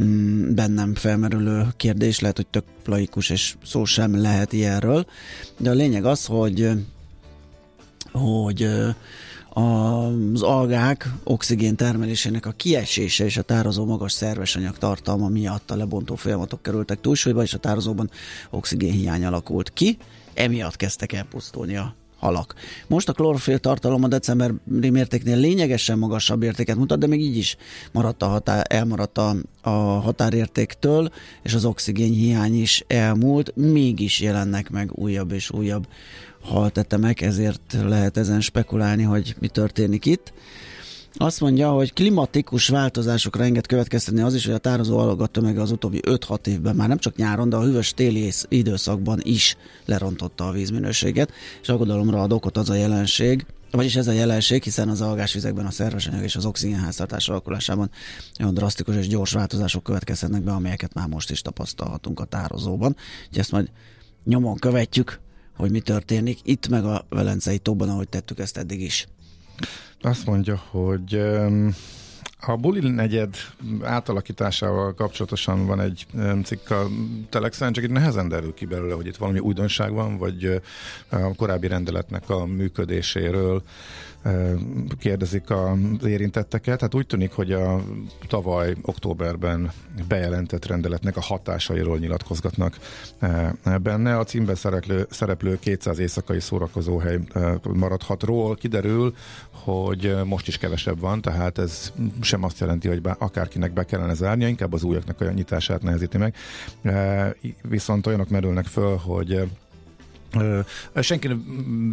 Speaker 3: mm, bennem felmerülő kérdés, lehet, hogy tök laikus, és szó sem lehet ilyenről. De a lényeg az, hogy hogy az algák oxigén termelésének a kiesése és a tározó magas szerves anyag tartalma miatt a lebontó folyamatok kerültek túlsúlyba, és a tározóban oxigénhiány alakult ki, emiatt kezdtek el pusztulni a halak. Most a klorofil tartalom a decemberi mértéknél lényegesen magasabb értéket mutat, de még így is maradt a határ, elmaradt a, a határértéktől, és az oxigén hiány is elmúlt, mégis jelennek meg újabb és újabb haltetemek, ezért lehet ezen spekulálni, hogy mi történik itt. Azt mondja, hogy klimatikus változásokra enged következtetni az is, hogy a tározó alagat tömege az utóbbi 5-6 évben már nem csak nyáron, de a hűvös téli időszakban is lerontotta a vízminőséget, és aggodalomra ad okot az a jelenség, vagyis ez a jelenség, hiszen az algásvizekben a szerves anyag és az oxigénháztartás alakulásában olyan drasztikus és gyors változások következhetnek be, amelyeket már most is tapasztalhatunk a tározóban. Úgyhogy ezt majd nyomon követjük, hogy mi történik itt meg a Velencei tóban, ahogy tettük ezt eddig is.
Speaker 4: Azt mondja, hogy a Buli negyed átalakításával kapcsolatosan van egy cikk a Telexen, csak itt nehezen derül ki belőle, hogy itt valami újdonság van, vagy a korábbi rendeletnek a működéséről kérdezik az érintetteket. Hát úgy tűnik, hogy a tavaly októberben bejelentett rendeletnek a hatásairól nyilatkozgatnak benne. A címben szereplő, szereplő 200 éjszakai szórakozóhely maradhatról kiderül, hogy most is kevesebb van, tehát ez sem azt jelenti, hogy akárkinek be kellene zárnia, inkább az újaknak a nyitását nehezíti meg. Viszont olyanok merülnek föl, hogy Senki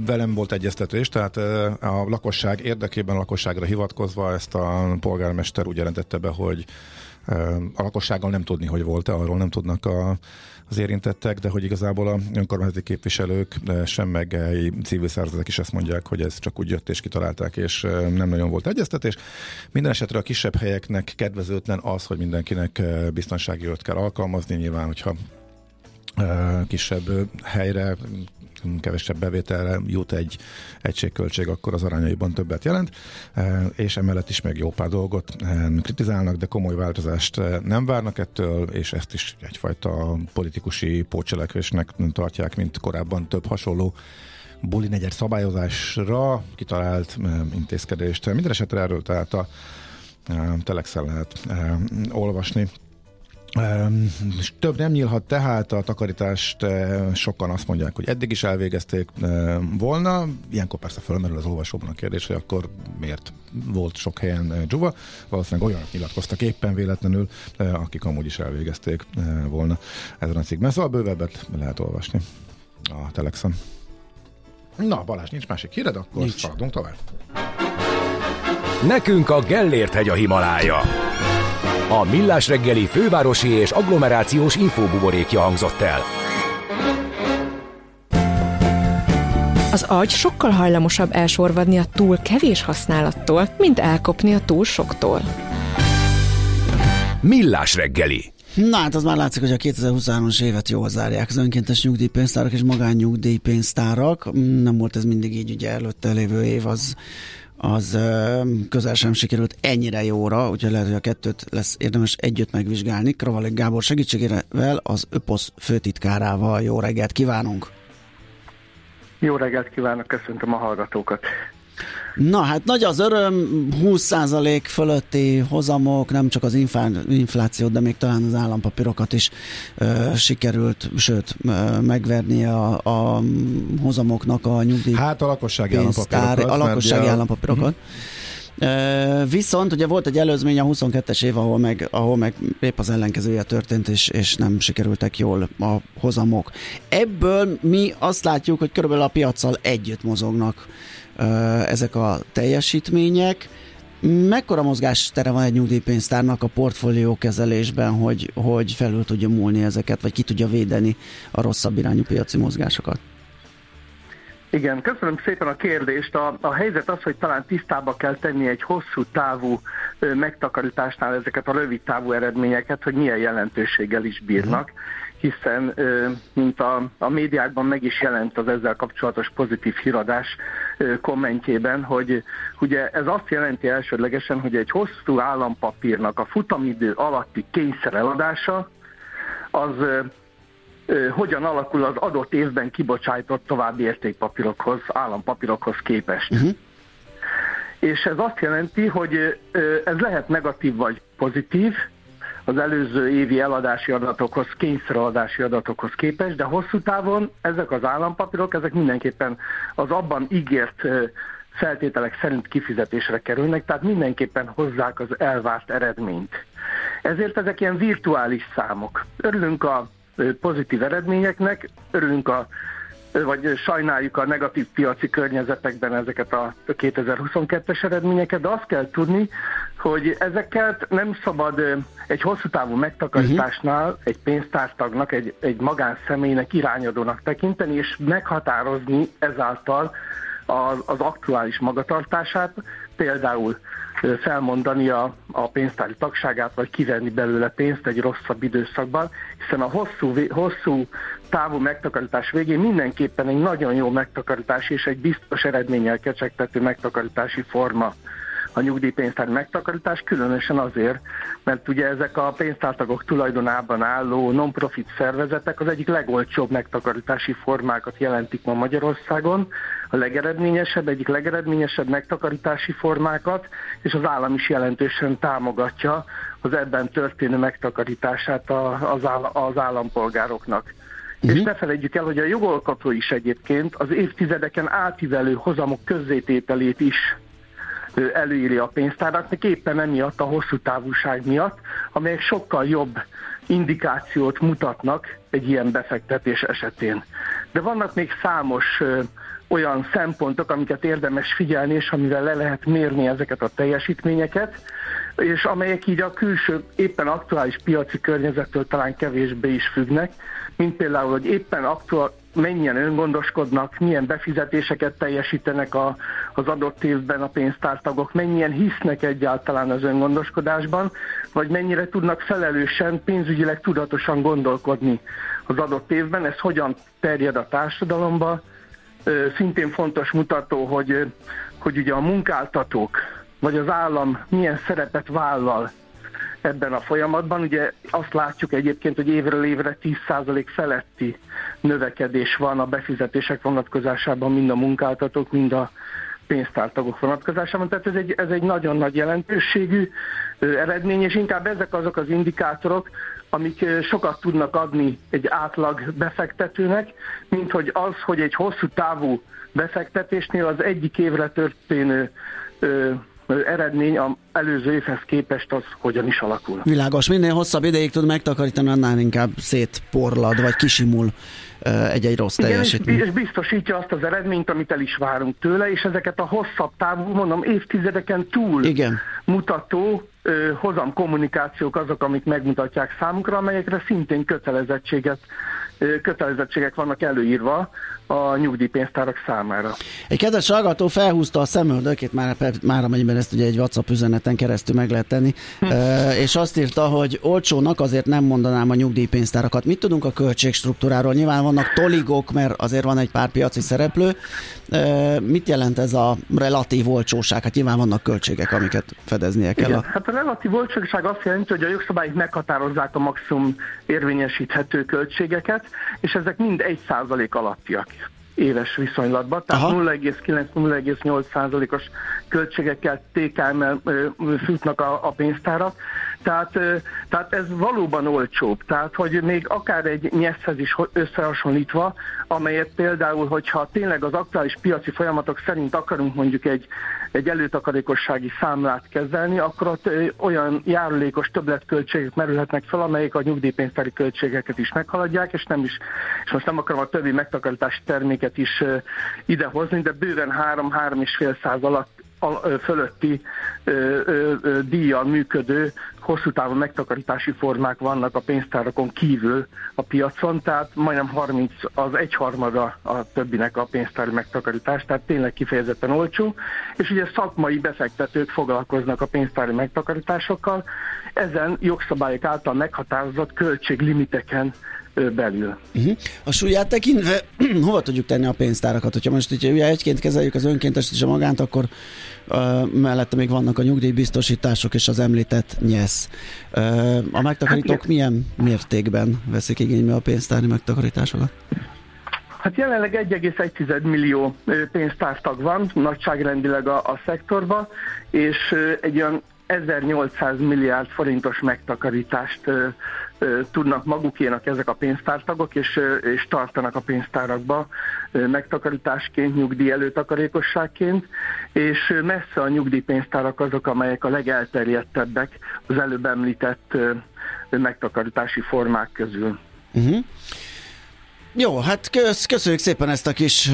Speaker 4: velem volt egyeztetés, tehát a lakosság érdekében a lakosságra hivatkozva ezt a polgármester úgy jelentette be, hogy a lakossággal nem tudni, hogy volt-e, arról nem tudnak a, az érintettek, de hogy igazából a önkormányzati képviselők, sem meg civil szervezetek is ezt mondják, hogy ez csak úgy jött és kitalálták, és nem nagyon volt egyeztetés. Minden esetre a kisebb helyeknek kedvezőtlen az, hogy mindenkinek biztonsági öt kell alkalmazni, nyilván, hogyha kisebb helyre kevesebb bevételre jut egy egységköltség, akkor az arányaiban többet jelent, és emellett is még jó pár dolgot kritizálnak, de komoly változást nem várnak ettől, és ezt is egyfajta politikusi pócselekvésnek tartják, mint korábban több hasonló buli negyed szabályozásra kitalált intézkedést. Minden esetre erről tehát a Telexen lehet olvasni több nem nyílhat tehát a takarítást, sokan azt mondják, hogy eddig is elvégezték volna. Ilyenkor persze fölmerül az olvasóban a kérdés, hogy akkor miért volt sok helyen dzsuva. Valószínűleg olyanok nyilatkoztak éppen véletlenül, akik amúgy is elvégezték volna ezen a cikkben. Szóval bővebbet lehet olvasni a Telexon. Na, Balázs, nincs másik híred, akkor nincs. szaladunk tovább.
Speaker 5: Nekünk a Gellért hegy a Himalája. A Millás reggeli fővárosi és agglomerációs infóbuborékja hangzott el.
Speaker 1: Az agy sokkal hajlamosabb elsorvadni a túl kevés használattól, mint elkopni a túl soktól.
Speaker 5: Millás reggeli.
Speaker 3: Na hát az már látszik, hogy a 2023-as évet jól zárják az önkéntes nyugdíjpénztárak és magánnyugdíjpénztárak. Nem volt ez mindig így, ugye előtte lévő év az az közel sem sikerült ennyire jóra, úgyhogy lehet, hogy a kettőt lesz érdemes együtt megvizsgálni. Kravalik Gábor segítségével az ÖPOSZ főtitkárával jó reggelt kívánunk!
Speaker 7: Jó reggelt kívánok, köszöntöm a hallgatókat!
Speaker 3: Na hát nagy az öröm, 20% fölötti hozamok, nem csak az inflációt, de még talán az állampapírokat is ö, sikerült, sőt, ö, megverni a, a hozamoknak a nyugdíj.
Speaker 4: Hát a lakossági állampapírokat.
Speaker 3: A lakossági állampapírokat. Uh-huh. Viszont ugye volt egy előzmény a 22-es év, ahol meg, ahol meg épp az ellenkezője történt, és, és nem sikerültek jól a hozamok. Ebből mi azt látjuk, hogy körülbelül a piacsal együtt mozognak ezek a teljesítmények. Mekkora mozgástere van egy nyugdíjpénztárnak a portfólió kezelésben, hogy, hogy felül tudja múlni ezeket, vagy ki tudja védeni a rosszabb irányú piaci mozgásokat?
Speaker 7: Igen, köszönöm szépen a kérdést. A, a helyzet az, hogy talán tisztába kell tenni egy hosszú távú ö, megtakarításnál ezeket a rövid távú eredményeket, hogy milyen jelentőséggel is bírnak. Uh-huh hiszen, mint a, a médiákban meg is jelent az ezzel kapcsolatos pozitív híradás kommentjében, hogy ugye ez azt jelenti elsődlegesen, hogy egy hosszú állampapírnak a futamidő alatti kényszer eladása, az hogyan alakul az adott évben kibocsájtott további értékpapírokhoz, állampapírokhoz képest. Uh-huh. És ez azt jelenti, hogy ez lehet negatív vagy pozitív, az előző évi eladási adatokhoz, kényszereladási adatokhoz képest, de hosszú távon ezek az állampapírok, ezek mindenképpen az abban ígért feltételek szerint kifizetésre kerülnek, tehát mindenképpen hozzák az elvárt eredményt. Ezért ezek ilyen virtuális számok. Örülünk a pozitív eredményeknek, örülünk a vagy sajnáljuk a negatív piaci környezetekben ezeket a 2022-es eredményeket, de azt kell tudni, hogy ezeket nem szabad egy hosszú távú megtakarításnál uh-huh. egy pénztártagnak, egy, egy magánszemélynek irányadónak tekinteni, és meghatározni ezáltal az, az aktuális magatartását, például felmondani a, a pénztári tagságát, vagy kivenni belőle pénzt egy rosszabb időszakban, hiszen a hosszú, hosszú távú megtakarítás végén mindenképpen egy nagyon jó megtakarítás és egy biztos eredménnyel kecsegtető megtakarítási forma a nyugdíjpénztár megtakarítás, különösen azért, mert ugye ezek a pénztártagok tulajdonában álló non-profit szervezetek az egyik legolcsóbb megtakarítási formákat jelentik ma Magyarországon, a legeredményesebb, egyik legeredményesebb megtakarítási formákat, és az állam is jelentősen támogatja az ebben történő megtakarítását az, áll, az állampolgároknak. Uh-huh. És ne felejtjük el, hogy a jogalkotó is egyébként az évtizedeken átívelő hozamok közzétételét is előírja a pénztáraknak, éppen emiatt a hosszú távúság miatt, amelyek sokkal jobb indikációt mutatnak egy ilyen befektetés esetén. de vannak még számos olyan szempontok, amiket érdemes figyelni, és amivel le lehet mérni ezeket a teljesítményeket, és amelyek így a külső, éppen aktuális piaci környezettől talán kevésbé is függnek, mint például, hogy éppen aktuál, mennyien öngondoskodnak, milyen befizetéseket teljesítenek a, az adott évben a pénztártagok, mennyien hisznek egyáltalán az öngondoskodásban, vagy mennyire tudnak felelősen, pénzügyileg tudatosan gondolkodni az adott évben, ez hogyan terjed a társadalomba. Szintén fontos mutató, hogy, hogy ugye a munkáltatók, vagy az állam milyen szerepet vállal ebben a folyamatban. Ugye azt látjuk egyébként, hogy évről évre 10% feletti növekedés van a befizetések vonatkozásában, mind a munkáltatók, mind a pénztártagok vonatkozásában. Tehát ez egy, ez egy nagyon nagy jelentőségű eredmény, és inkább ezek azok az indikátorok, amik sokat tudnak adni egy átlag befektetőnek, mint hogy az, hogy egy hosszú távú befektetésnél az egyik évre történő eredmény a előző évhez képest az hogyan is alakul.
Speaker 3: Világos, minél hosszabb ideig tud megtakarítani, annál inkább szétporlad, vagy kisimul egy-egy rossz Igen, teljesítmény.
Speaker 7: És biztosítja azt az eredményt, amit el is várunk tőle, és ezeket a hosszabb távú, mondom, évtizedeken túl Igen. mutató hozam kommunikációk azok, amik megmutatják számunkra, amelyekre szintén kötelezettséget kötelezettségek vannak előírva a nyugdíjpénztárak számára.
Speaker 3: Egy kedves hallgató felhúzta a szemöldökét, már, már amennyiben ezt ugye egy WhatsApp üzeneten keresztül meg lehet tenni, hm. és azt írta, hogy olcsónak azért nem mondanám a nyugdíjpénztárakat. Mit tudunk a költségstruktúráról? Nyilván vannak toligok, mert azért van egy pár piaci szereplő. Mit jelent ez a relatív olcsóság? Hát nyilván vannak költségek, amiket fedeznie kell.
Speaker 7: Igen, a... Hát a relatív olcsóság azt jelenti, hogy a jogszabályok meghatározzák a maximum érvényesíthető költségeket, és ezek mind egy százalék alattiak éves viszonylatban, tehát 0,9-0,8 százalékos költségekkel TKM-mel futnak a, a pénztárak, tehát, tehát ez valóban olcsóbb. Tehát, hogy még akár egy nyeszhez is összehasonlítva, amelyet például, hogyha tényleg az aktuális piaci folyamatok szerint akarunk mondjuk egy, egy előtakarékossági számlát kezelni, akkor ott olyan járulékos többletköltségek merülhetnek fel, amelyek a nyugdíjpénztári költségeket is meghaladják, és nem is, és most nem akarom a többi megtakarítási terméket is idehozni, de bőven 3-3,5 száz alatt fölötti díjjal működő hosszú távú megtakarítási formák vannak a pénztárakon kívül a piacon, tehát majdnem 30 az egyharmada a többinek a pénztári megtakarítás, tehát tényleg kifejezetten olcsó, és ugye szakmai befektetők foglalkoznak a pénztári megtakarításokkal, ezen jogszabályok által meghatározott költséglimiteken belül.
Speaker 3: Uh-huh. A súlyát tekintve hova tudjuk tenni a pénztárakat? Hogyha most így egyként kezeljük az önkéntes és a magánt, akkor uh, mellette még vannak a nyugdíjbiztosítások és az említett nyesz. Uh, a megtakarítók hát, milyen mértékben veszik igénybe a pénztári megtakarításokat?
Speaker 7: Hát jelenleg 1,1 millió pénztártag van, nagyságrendileg a, a szektorban, és egy olyan 1800 milliárd forintos megtakarítást tudnak magukénak ezek a pénztártagok, és, és tartanak a pénztárakba megtakarításként, nyugdíj előtakarékosságként, és messze a nyugdíjpénztárak azok, amelyek a legelterjedtebbek az előbb említett megtakarítási formák közül. Uh-huh.
Speaker 3: Jó, hát kösz, köszönjük szépen ezt a, kis,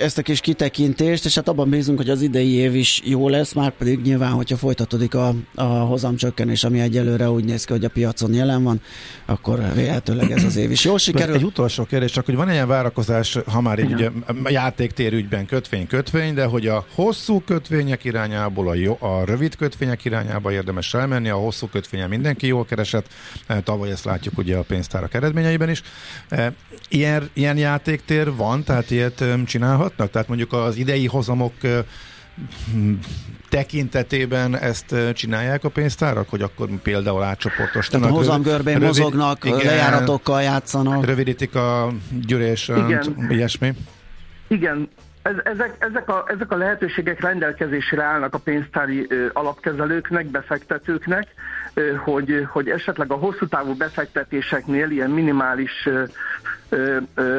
Speaker 3: ezt a kis kitekintést, és hát abban bízunk, hogy az idei év is jó lesz, már pedig nyilván, hogyha folytatódik a, a hozamcsökkenés, ami egyelőre úgy néz ki, hogy a piacon jelen van, akkor véletőleg ez az év is jó sikerül.
Speaker 4: Egy utolsó kérdés, csak hogy van ilyen várakozás, ha már így ugye játéktérügyben kötvény-kötvény, de hogy a hosszú kötvények irányából a, jó, a rövid kötvények irányába érdemes elmenni, a hosszú kötvényen mindenki jól keresett, tavaly ezt látjuk ugye a pénztárak eredményeiben is. Ilyen ilyen játéktér van, tehát ilyet csinálhatnak? Tehát mondjuk az idei hozamok tekintetében ezt csinálják a pénztárak, hogy akkor például átcsoportosítanak.
Speaker 3: Tehát a hozamgörbén rövid, mozognak, igen, lejáratokkal játszanak.
Speaker 4: Rövidítik a gyűrés, ilyesmi.
Speaker 7: Igen, ez, ezek, ezek, a, ezek a lehetőségek rendelkezésre állnak a pénztári ö, alapkezelőknek, befektetőknek, ö, hogy, hogy esetleg a hosszú távú befektetéseknél ilyen minimális ö,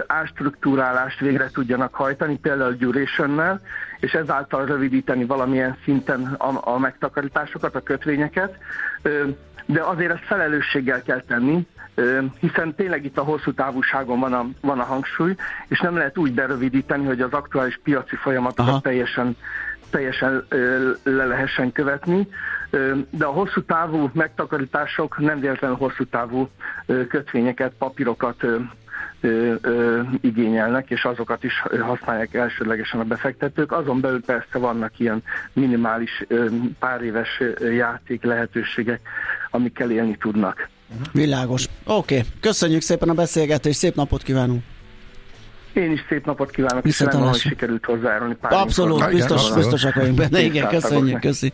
Speaker 7: ástruktúrálást végre tudjanak hajtani, például durationnel, és ezáltal rövidíteni valamilyen szinten a, a megtakarításokat, a kötvényeket, de azért ezt felelősséggel kell tenni, hiszen tényleg itt a hosszú távúságon van a, van a hangsúly, és nem lehet úgy berövidíteni, hogy az aktuális piaci folyamatokat teljesen, teljesen le lehessen követni, de a hosszú távú megtakarítások nem véletlenül hosszú távú kötvényeket, papírokat ö, ö, igényelnek, és azokat is használják elsődlegesen a befektetők. Azon belül persze vannak ilyen minimális ö, pár éves játék lehetőségek, amikkel élni tudnak.
Speaker 3: Világos. Oké, okay. köszönjük szépen a beszélgetést, szép napot kívánunk!
Speaker 7: Én is szép napot kívánok, és remélem, hogy sikerült hozzájárulni
Speaker 3: pár Abszolút, biztos, biztosak vagyunk benne. Igen, köszönjük, köszi.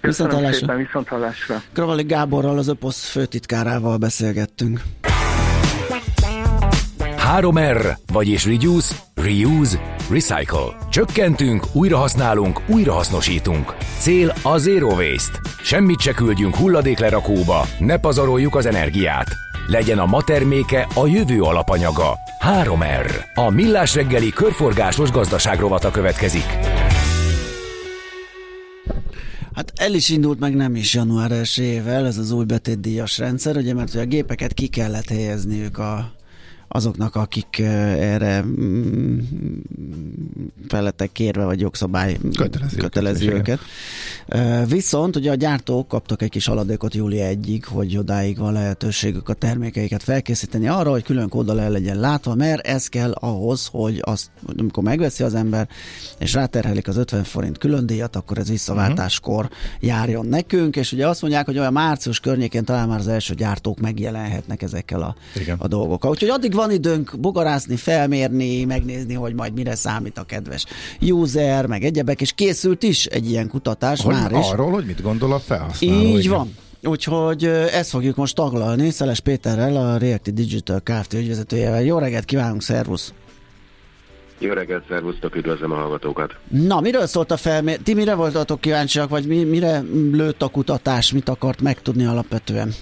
Speaker 7: Viszont hallásra. Szépen, viszont hallásra.
Speaker 3: Kravali Gáborral, az Öposz főtitkárával beszélgettünk.
Speaker 5: 3R, vagyis Reduce, Reuse, Recycle. Csökkentünk, újrahasználunk, újrahasznosítunk. Cél a Zero Waste. Semmit se küldjünk hulladéklerakóba, ne pazaroljuk az energiát. Legyen a ma terméke a jövő alapanyaga. 3R. A Millás reggeli körforgásos gazdaságrovata következik.
Speaker 3: Hát el is indult, meg nem is január 1 ez az új betétdíjas rendszer, ugye, mert ugye a gépeket ki kellett helyezniük a azoknak, akik erre mm, felettek kérve, vagy jogszabály kötelezi, kötelezi őket. őket. Viszont ugye a gyártók kaptak egy kis aladékot júli 1-ig, hogy odáig van lehetőségük a termékeiket felkészíteni arra, hogy külön kóddal el legyen látva, mert ez kell ahhoz, hogy azt, amikor megveszi az ember, és ráterhelik az 50 forint külön díjat, akkor ez visszaváltáskor uh-huh. járjon nekünk, és ugye azt mondják, hogy olyan március környékén talán már az első gyártók megjelenhetnek ezekkel a, a dolgokkal. Úgyhogy addig van időnk bogarászni, felmérni, megnézni, hogy majd mire számít a kedves user, meg egyebek, és készült is egy ilyen kutatás
Speaker 4: hogy
Speaker 3: már is.
Speaker 4: Arról, hogy mit gondol a felhasználó.
Speaker 3: Így igen. van. Úgyhogy ezt fogjuk most taglalni Szeles Péterrel, a Reacti Digital Kft. ügyvezetőjével. Jó reggelt kívánunk, szervusz!
Speaker 8: Jó reggelt, szervusztok, üdvözlöm a hallgatókat!
Speaker 3: Na, miről szólt a felmér? Ti mire voltatok kíváncsiak, vagy mi, mire lőtt a kutatás, mit akart megtudni alapvetően?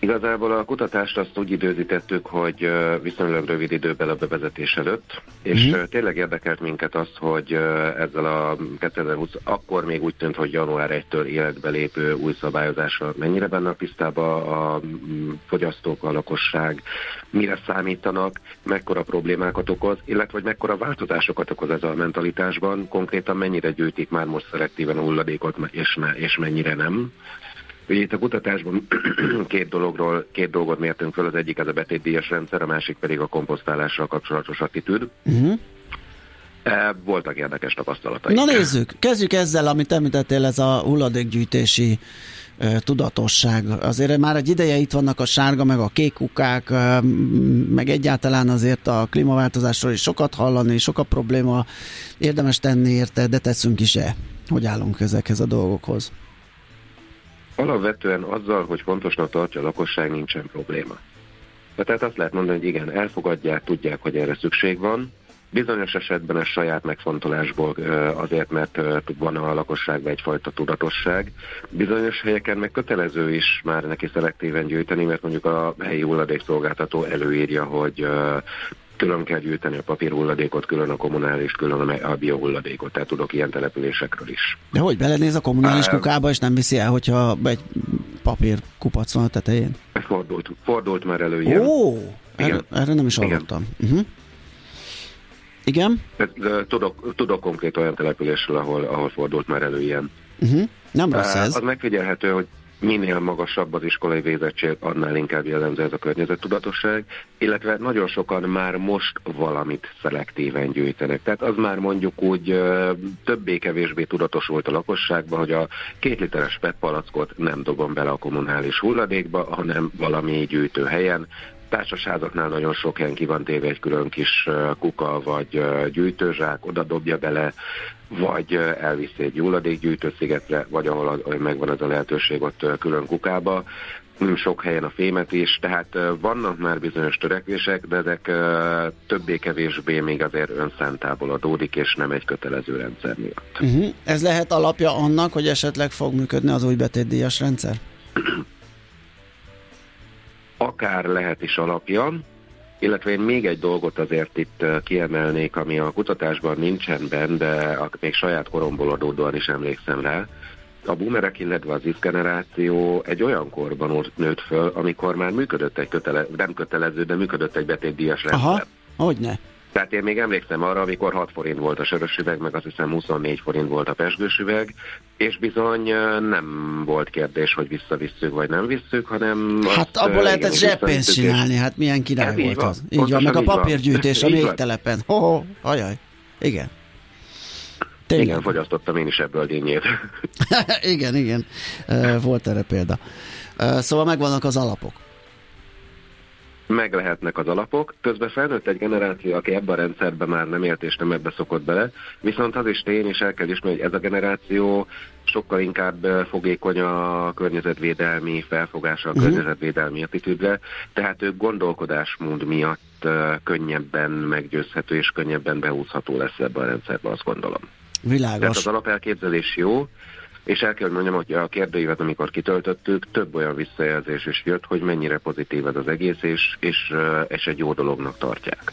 Speaker 8: Igazából a kutatást azt úgy időzítettük, hogy viszonylag rövid időben a bevezetés előtt, és mm. tényleg érdekelt minket az, hogy ezzel a 2020, akkor még úgy tűnt, hogy január 1-től életbe lépő új szabályozással mennyire benne a tisztában a fogyasztók, a lakosság, mire számítanak, mekkora problémákat okoz, illetve hogy mekkora változásokat okoz ez a mentalitásban, konkrétan mennyire gyűjtik már most szelektíven a hulladékot, és, és mennyire nem. Ugye itt a kutatásban két dologról, két dolgot mértünk fel, az egyik ez a betétdíjas rendszer, a másik pedig a komposztálással kapcsolatos attitűd. Uh-huh. Voltak érdekes tapasztalatai.
Speaker 3: Na nézzük, kezdjük ezzel, amit említettél, ez a hulladékgyűjtési tudatosság. Azért már egy ideje itt vannak a sárga, meg a kék kukák, meg egyáltalán azért a klímaváltozásról is sokat hallani, sok a probléma, érdemes tenni érte, de teszünk is-e? Hogy állunk ezekhez a dolgokhoz?
Speaker 8: Alapvetően azzal, hogy fontosnak tartja a lakosság, nincsen probléma. Tehát azt lehet mondani, hogy igen, elfogadják, tudják, hogy erre szükség van. Bizonyos esetben ez saját megfontolásból azért, mert van a lakosságban egyfajta tudatosság. Bizonyos helyeken meg kötelező is már neki szelektíven gyűjteni, mert mondjuk a helyi hulladékszolgáltató előírja, hogy külön kell gyűjteni a papírhulladékot, külön a kommunális, külön a biohulladékot, tehát tudok ilyen településekről is.
Speaker 3: De hogy belenéz a kommunális uh, kukába, és nem viszi el, hogyha egy papír kupac van a tetején?
Speaker 8: Fordult, fordult már elő ilyen.
Speaker 3: Ó, erre, erre nem is hallottam. Uh-huh. Igen?
Speaker 8: Tudok, tudok konkrét olyan településről, ahol, ahol fordult már elő ilyen.
Speaker 3: Uh-huh. Nem rossz ez.
Speaker 8: Az megfigyelhető, hogy minél magasabb az iskolai végzettség, annál inkább jellemző ez a környezettudatosság, illetve nagyon sokan már most valamit szelektíven gyűjtenek. Tehát az már mondjuk úgy többé-kevésbé tudatos volt a lakosságban, hogy a két literes PET palackot nem dobom bele a kommunális hulladékba, hanem valami gyűjtőhelyen, társasházaknál nagyon sok helyen ki van téve egy külön kis kuka vagy gyűjtőzsák, oda dobja bele, vagy elviszi egy hulladékgyűjtőszigetre, vagy ahol megvan az a lehetőség ott külön kukába sok helyen a fémet is, tehát vannak már bizonyos törekvések, de ezek többé-kevésbé még azért önszántából adódik, és nem egy kötelező rendszer miatt.
Speaker 3: Uh-huh. Ez lehet alapja annak, hogy esetleg fog működni az új betétdíjas rendszer?
Speaker 8: akár lehet is alapja, illetve én még egy dolgot azért itt kiemelnék, ami a kutatásban nincsen benne, de még saját koromból adódóan is emlékszem rá. a boomerek, illetve az X generáció egy olyan korban nőtt föl, amikor már működött egy kötele, nem kötelező, de működött egy betétdíjas rendszer.
Speaker 3: Aha, hogyne.
Speaker 8: Tehát én még emlékszem arra, amikor 6 forint volt a sörös üveg, meg azt hiszem 24 forint volt a pesgős üveg, és bizony nem volt kérdés, hogy visszavisszük vagy nem visszük, hanem...
Speaker 3: Hát
Speaker 8: azt,
Speaker 3: abból lehetett zseppénzt csinálni, hát milyen király
Speaker 8: így
Speaker 3: volt
Speaker 8: van.
Speaker 3: az. Így van, meg a papírgyűjtés a végtelepen. Ho, ho, ajaj. Igen. Tényleg.
Speaker 8: Igen, fogyasztottam én is ebből dinnyét.
Speaker 3: igen, igen. Volt erre példa. Szóval megvannak az alapok.
Speaker 8: Meg lehetnek az alapok, közben felnőtt egy generáció, aki ebben a rendszerben már nem élt és nem ebbe szokott bele, viszont az is tény, és el kell ismerni, hogy ez a generáció sokkal inkább fogékony a környezetvédelmi felfogása, a
Speaker 3: Mhm.
Speaker 8: környezetvédelmi attitűdre, tehát ők gondolkodásmód miatt könnyebben meggyőzhető és könnyebben beúszható lesz ebbe a rendszerbe, azt gondolom. Tehát
Speaker 3: Világos.
Speaker 8: az alapelképzelés jó, és el kell mondjam, hogy a kérdőívet, amikor kitöltöttük, több olyan visszajelzés is jött, hogy mennyire pozitív ez az egész, és, és, és egy jó dolognak tartják.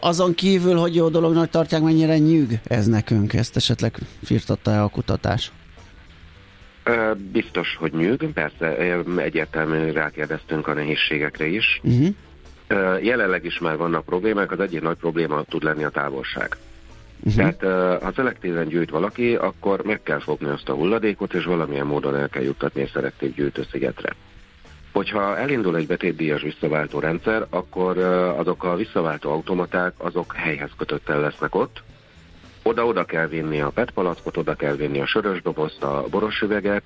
Speaker 3: Azon kívül, hogy jó dolognak tartják, mennyire nyűg ez nekünk? Ezt esetleg firtatta-e a kutatás?
Speaker 8: Biztos, hogy nyűg, persze egyértelműen rákérdeztünk a nehézségekre is.
Speaker 3: Uh-huh.
Speaker 8: Jelenleg is már vannak problémák, az egyik nagy probléma tud lenni a távolság. Uh-huh. Tehát ha szelektíven gyűjt valaki, akkor meg kell fogni azt a hulladékot, és valamilyen módon el kell juttatni egy szelektív gyűjtőszigetre. Hogyha elindul egy betétdíjas visszaváltó rendszer, akkor azok a visszaváltó automaták, azok helyhez kötöttel lesznek ott, oda-oda kell vinni a PET palackot, oda kell vinni a sörös dobozt, a boros üveget,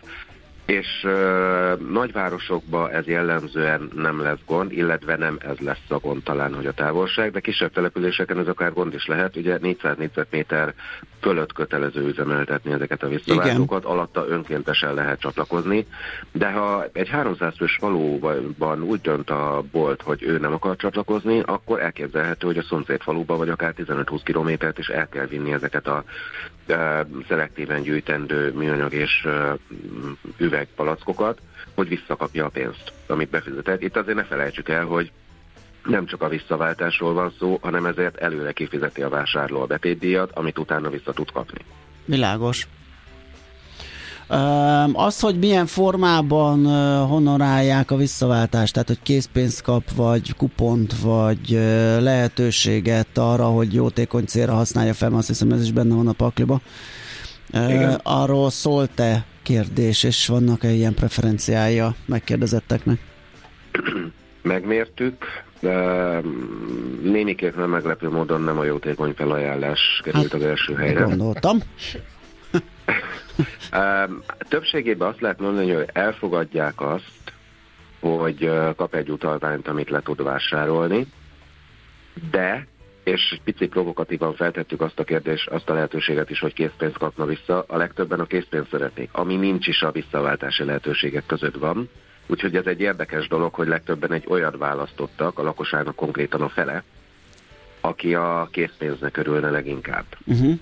Speaker 8: és ö, nagyvárosokban ez jellemzően nem lesz gond, illetve nem ez lesz a gond talán, hogy a távolság, de kisebb településeken ez akár gond is lehet, ugye 400 négyzetméter fölött kötelező üzemeltetni ezeket a visszaváltókat, alatta önkéntesen lehet csatlakozni, de ha egy 300 fős faluban úgy dönt a bolt, hogy ő nem akar csatlakozni, akkor elképzelhető, hogy a szomszéd faluba vagy akár 15-20 kilométert is el kell vinni ezeket a szelektíven gyűjtendő műanyag és üvegpalackokat, hogy visszakapja a pénzt, amit befizetett. Itt azért ne felejtsük el, hogy nem csak a visszaváltásról van szó, hanem ezért előre kifizeti a vásárló a betétdíjat, amit utána vissza tud kapni.
Speaker 3: Világos. Az, hogy milyen formában honorálják a visszaváltást, tehát hogy készpénzt kap, vagy kupont, vagy lehetőséget arra, hogy jótékony célra használja fel, azt hiszem ez is benne van a pakliba.
Speaker 8: Igen.
Speaker 3: Arról szólt-e kérdés, és vannak-e ilyen preferenciája megkérdezetteknek?
Speaker 8: Megmértük, de némiképp nem meglepő módon nem a jótékony felajánlás került
Speaker 3: Hát,
Speaker 8: az első helyre.
Speaker 3: Gondoltam.
Speaker 8: Többségében azt lehet mondani, hogy elfogadják azt, hogy kap egy utalványt, amit le tud vásárolni, de, és egy picit provokatívan feltettük azt a kérdést, azt a lehetőséget is, hogy készpénzt kapna vissza, a legtöbben a készpénzt szeretnék, ami nincs is a visszaváltási lehetőségek között van, úgyhogy ez egy érdekes dolog, hogy legtöbben egy olyat választottak, a lakosságnak konkrétan a fele, aki a készpénznek örülne leginkább.
Speaker 3: Uh-huh.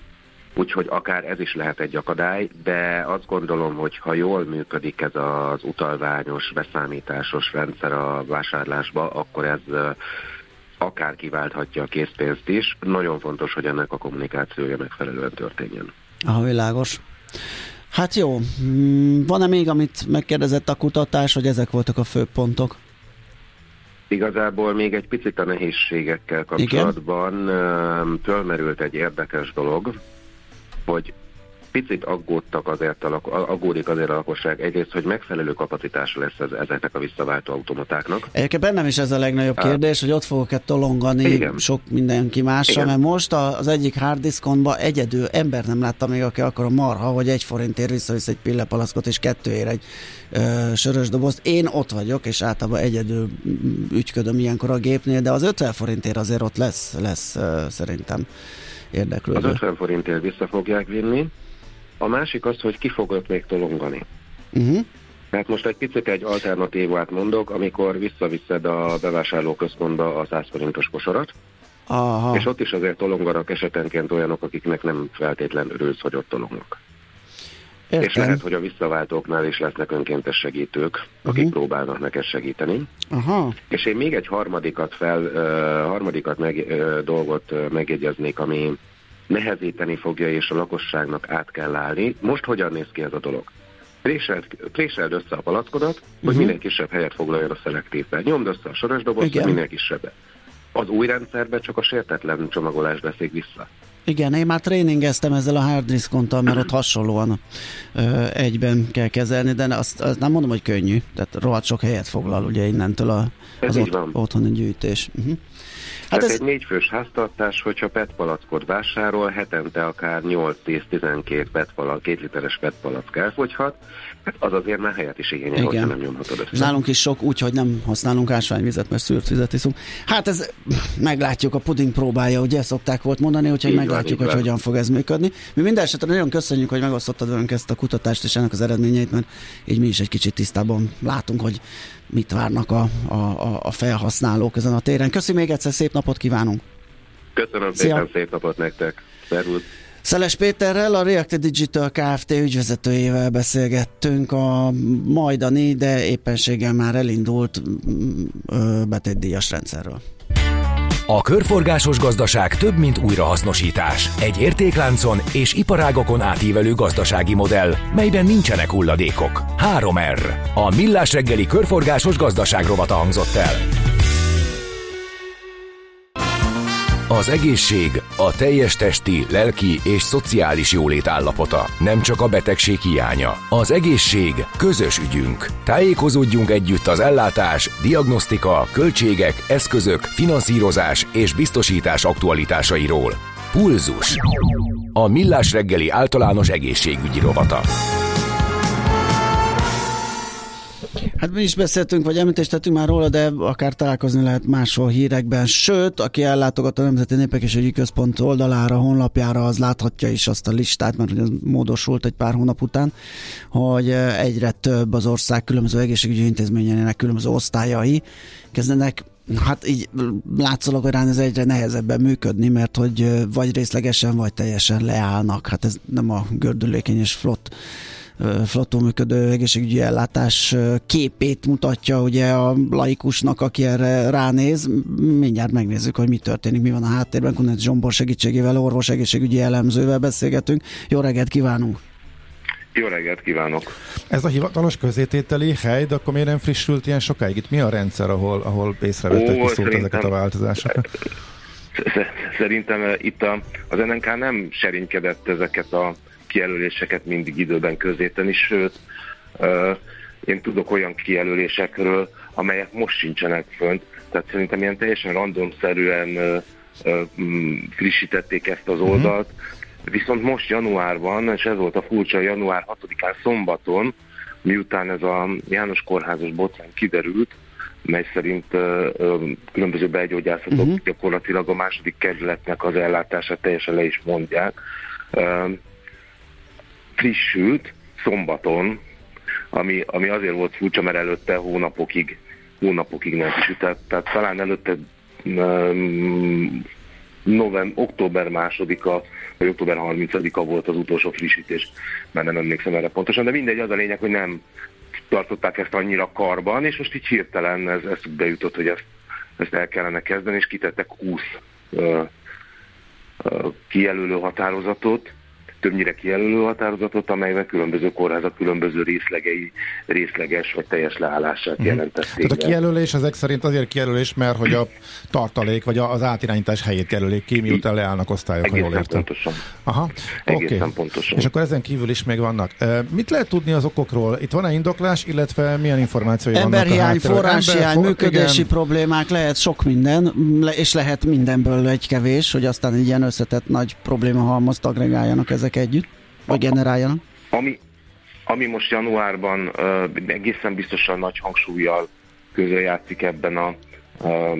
Speaker 8: Úgyhogy akár ez is lehet egy akadály, de azt gondolom, hogy ha jól működik ez az utalványos, beszámításos rendszer a vásárlásba, akkor ez akár kiválthatja a készpénzt is. Nagyon fontos, hogy ennek a kommunikációja megfelelően történjen.
Speaker 3: Aha, világos. Hát jó, Mm, van-e még, amit megkérdezett a kutatás, hogy ezek voltak a fő pontok?
Speaker 8: Igazából még egy picit a nehézségekkel kapcsolatban öm, fölmerült egy érdekes dolog, hogy picit aggódtak azért a, aggódik azért a lakosság egyrészt, hogy megfelelő kapacitása lesz ez, ezeknek a visszaváltó automatáknak.
Speaker 3: Egyébként bennem is ez a legnagyobb kérdés, hogy ott fogok-e tolongani
Speaker 8: Igen.
Speaker 3: sok mindenki
Speaker 8: Igen.
Speaker 3: mert most az egyik harddiskon egyedül ember nem látta még, aki akar a marha, hogy egy forintért visszavisz egy pillepalackot, és kettőért egy ö, sörös dobozt. Én ott vagyok, és általában egyedül ügyködöm ilyenkor a gépnél, de az 50 forintért azért ott lesz, lesz ö, szerintem
Speaker 8: Az
Speaker 3: érdeklődő.
Speaker 8: 50 forintért vissza fogják vinni. A másik az, hogy ki fog ott még tolongani.
Speaker 3: Uh-huh.
Speaker 8: Tehát most egy picit egy alternatívát mondok, amikor visszaviszed a bevásárlóközpontba a 100 forintos kosarat,
Speaker 3: Aha.
Speaker 8: és ott is azért tolonganak esetenként olyanok, akiknek nem feltétlen örülsz, hogy ott tolongnak. És
Speaker 3: Értem.
Speaker 8: lehet, hogy a visszaváltóknál is lesznek önkéntes segítők, akik
Speaker 3: Mhm.
Speaker 8: próbálnak neked segíteni.
Speaker 3: Aha.
Speaker 8: És én még egy harmadikat fel, uh, harmadikat meg, uh, dolgot uh, megjegyeznék, ami nehezíteni fogja, és a lakosságnak át kell állni. Most hogyan néz ki ez a dolog?
Speaker 9: Préseld, préseld össze a palackodat, hogy uh-huh. minél kisebb helyet foglaljon a szelektívben. Nyomd össze a soros dobozt, hogy minél kisebb. Az új rendszerben csak a sértetlen csomagolás veszik vissza.
Speaker 3: Igen, én már tréningeztem ezzel a hard diskonttal, mert ott hasonlóan ö, egyben kell kezelni, de azt, azt nem mondom, hogy könnyű. Tehát rohadt sok helyet foglal ugye innentől a, az ott, otthoni gyűjtés. Uh-huh.
Speaker 9: Hát Tehát ez... egy négyfős háztartás, hogyha PET palackot vásárol, hetente akár 8-10-12 PET palack, két literes PET palack elfogyhat, az azért már helyet is igényel, Igen. hogyha nem nyomhatod össze.
Speaker 3: Nálunk is sok, úgyhogy nem használunk ásványvizet, mert szűrt vizet iszunk. Hát ez meglátjuk, a puding próbálja, ugye szokták volt mondani, úgyhogy így meglátjuk, van, hogy van. hogyan fog ez működni. Mi minden esetre nagyon köszönjük, hogy megosztottad velünk ezt a kutatást és ennek az eredményeit, mert így mi is egy kicsit tisztában látunk, hogy mit várnak a, a, a felhasználók ezen a téren. Köszönöm még egyszer, szép napot kívánunk!
Speaker 9: Köszönöm Szia. szépen, szép napot nektek! Szervusz!
Speaker 3: Szeles Péterrel, a React Digital Kft. ügyvezetőjével beszélgettünk a majdani, de éppenséggel már elindult betétdíjas rendszerről.
Speaker 5: A körforgásos gazdaság több, mint újrahasznosítás. Egy értékláncon és iparágokon átívelő gazdasági modell, melyben nincsenek hulladékok. 3R. A Millás reggeli körforgásos gazdaság rovata hangzott el. Az egészség a teljes testi, lelki és szociális jólét állapota, nem csak a betegség hiánya. Az egészség közös ügyünk. Tájékozódjunk együtt az ellátás, diagnosztika, költségek, eszközök, finanszírozás és biztosítás aktualitásairól. Pulzus. A Millás reggeli általános egészségügyi rovata.
Speaker 3: Hát mi is beszéltünk, vagy említést tettünk már róla, de akár találkozni lehet máshol hírekben. Sőt, aki ellátogat a Nemzeti Népek és Ügyi Központ oldalára, honlapjára, az láthatja is azt a listát, mert ez módosult egy pár hónap után, hogy egyre több az ország különböző egészségügyi intézményének különböző osztályai kezdenek Hát így látszólag, hogy ez egyre nehezebben működni, mert hogy vagy részlegesen, vagy teljesen leállnak. Hát ez nem a gördülékeny és flott flottó működő egészségügyi ellátás képét mutatja ugye a laikusnak, aki erre ránéz. Mindjárt megnézzük, hogy mi történik, mi van a háttérben. Kunec Zsombor segítségével, orvos egészségügyi elemzővel beszélgetünk. Jó reggelt kívánunk!
Speaker 9: Jó reggelt kívánok!
Speaker 4: Ez a hivatalos közétételi hely, de akkor miért nem frissült ilyen sokáig? Itt mi a rendszer, ahol, ahol észrevettek viszont ezeket a változásokat?
Speaker 9: Szerintem itt a, az NNK nem serénykedett ezeket a kijelöléseket mindig időben közéteni, sőt, én tudok olyan kijelölésekről, amelyek most sincsenek fönt, tehát szerintem ilyen teljesen randomszerűen frissítették ezt az mhm. oldalt, viszont most januárban, és ez volt a furcsa, január 6-án szombaton, miután ez a János Kórházas botrány kiderült, mely szerint uh, különböző belgyógyászatok uh-huh. gyakorlatilag a második kerületnek az ellátását teljesen le is mondják. Uh, frissült szombaton, ami, ami azért volt furcsa, mert előtte hónapokig, hónapokig nem frissült. Tehát, talán előtte um, november, október másodika, vagy október 30-a volt az utolsó frissítés, mert nem emlékszem erre pontosan, de mindegy, az a lényeg, hogy nem tartották ezt annyira karban, és most így hirtelen ez, ez bejutott, hogy ezt, ezt el kellene kezdeni, és kitettek 20 uh, uh, kijelölő határozatot, többnyire kijelölő határozatot, amelyben különböző kórházak különböző részlegei, részleges vagy teljes leállását uh-huh. jelentették.
Speaker 4: Tehát a kijelölés ezek szerint azért kijelölés, mert hogy a tartalék vagy az átirányítás helyét jelölik ki, miután leállnak osztályok,
Speaker 9: Egészen
Speaker 4: ha jól értem.
Speaker 9: pontosan.
Speaker 4: Aha,
Speaker 9: Egészen
Speaker 4: okay.
Speaker 9: pontosan.
Speaker 4: És akkor ezen kívül is még vannak. Mit lehet tudni az okokról? Itt van-e indoklás, illetve milyen információi
Speaker 3: Emberhiány, vannak? forráshiány, Ember, működési igen. problémák, lehet sok minden, és lehet mindenből egy kevés, hogy aztán egy ilyen összetett nagy probléma halmazt agregáljanak ezek ezek együtt, vagy generáljanak?
Speaker 9: Ami, ami most januárban uh, egészen biztosan nagy hangsúlyjal játszik ebben a, uh,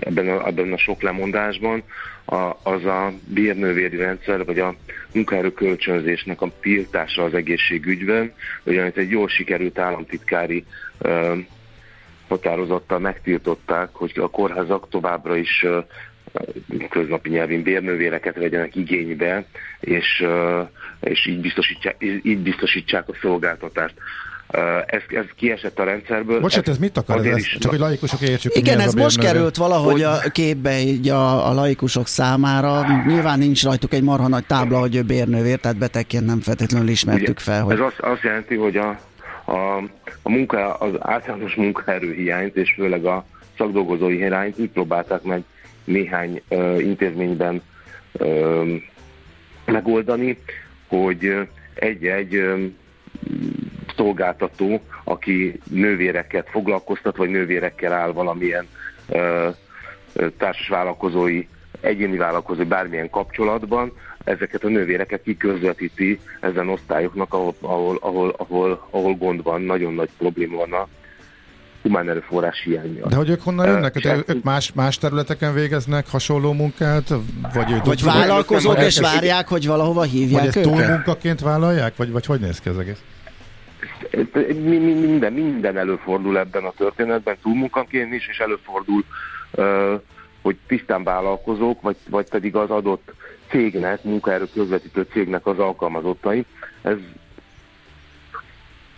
Speaker 9: ebben, a, ebben a sok lemondásban, a, az a bérnővéri rendszer, vagy a munkaerő kölcsönzésnek a tiltása az egészségügyben, ugyanis egy jól sikerült államtitkári uh, határozattal megtiltották, hogy a kórházak továbbra is köznapi nyelvén bérnővéreket vegyenek igénybe, és, és így, biztosítsák, így biztosítsák a szolgáltatást. Ez, ez kiesett a rendszerből.
Speaker 4: Bocsát, ez mit akar? Ez,
Speaker 9: is,
Speaker 4: csak hogy laikusok értsük.
Speaker 3: Igen, ez,
Speaker 4: ez
Speaker 3: most került valahogy
Speaker 9: Hogy-
Speaker 3: a képbe így a, a laikusok számára. Nyilván nincs rajtuk egy marha nagy tábla, hogy ő bérnővér, tehát betegként nem feltétlenül ismertük fel, hogy
Speaker 9: Ez azt, azt jelenti, hogy a, a, a munka, az általános munkaerőhiányt, és főleg a szakdolgozói hiányt úgy próbálták meg néhány intézményben megoldani, hogy egy-egy szolgáltató, aki nővéreket foglalkoztat, vagy nővérekkel áll valamilyen társasvállalkozói, egyéni vállalkozói bármilyen kapcsolatban, ezeket a nővéreket kiközvetíti ezen osztályoknak, ahol, ahol, ahol, ahol, ahol gond van, nagyon nagy probléma van a humán erőforrás hiány miatt.
Speaker 4: De hogy ők honnan jönnek?
Speaker 9: Se-
Speaker 4: ők más, más területeken végeznek hasonló munkát? Vagy, ők
Speaker 3: vagy vállalkozók
Speaker 4: vagy
Speaker 3: és várják, hogy valahova
Speaker 4: Vagy
Speaker 3: hívják
Speaker 4: ezt
Speaker 3: őket?
Speaker 4: túlmunkaként vállalják? Vagy, vagy hogy néz ki az egész?
Speaker 9: Mi- Minden, minden előfordul ebben a történetben, túlmunkaként is, és előfordul, hogy tisztán vállalkozók, vagy, vagy pedig az adott cégnek, munkaerő közvetítő cégnek az alkalmazottai. Ez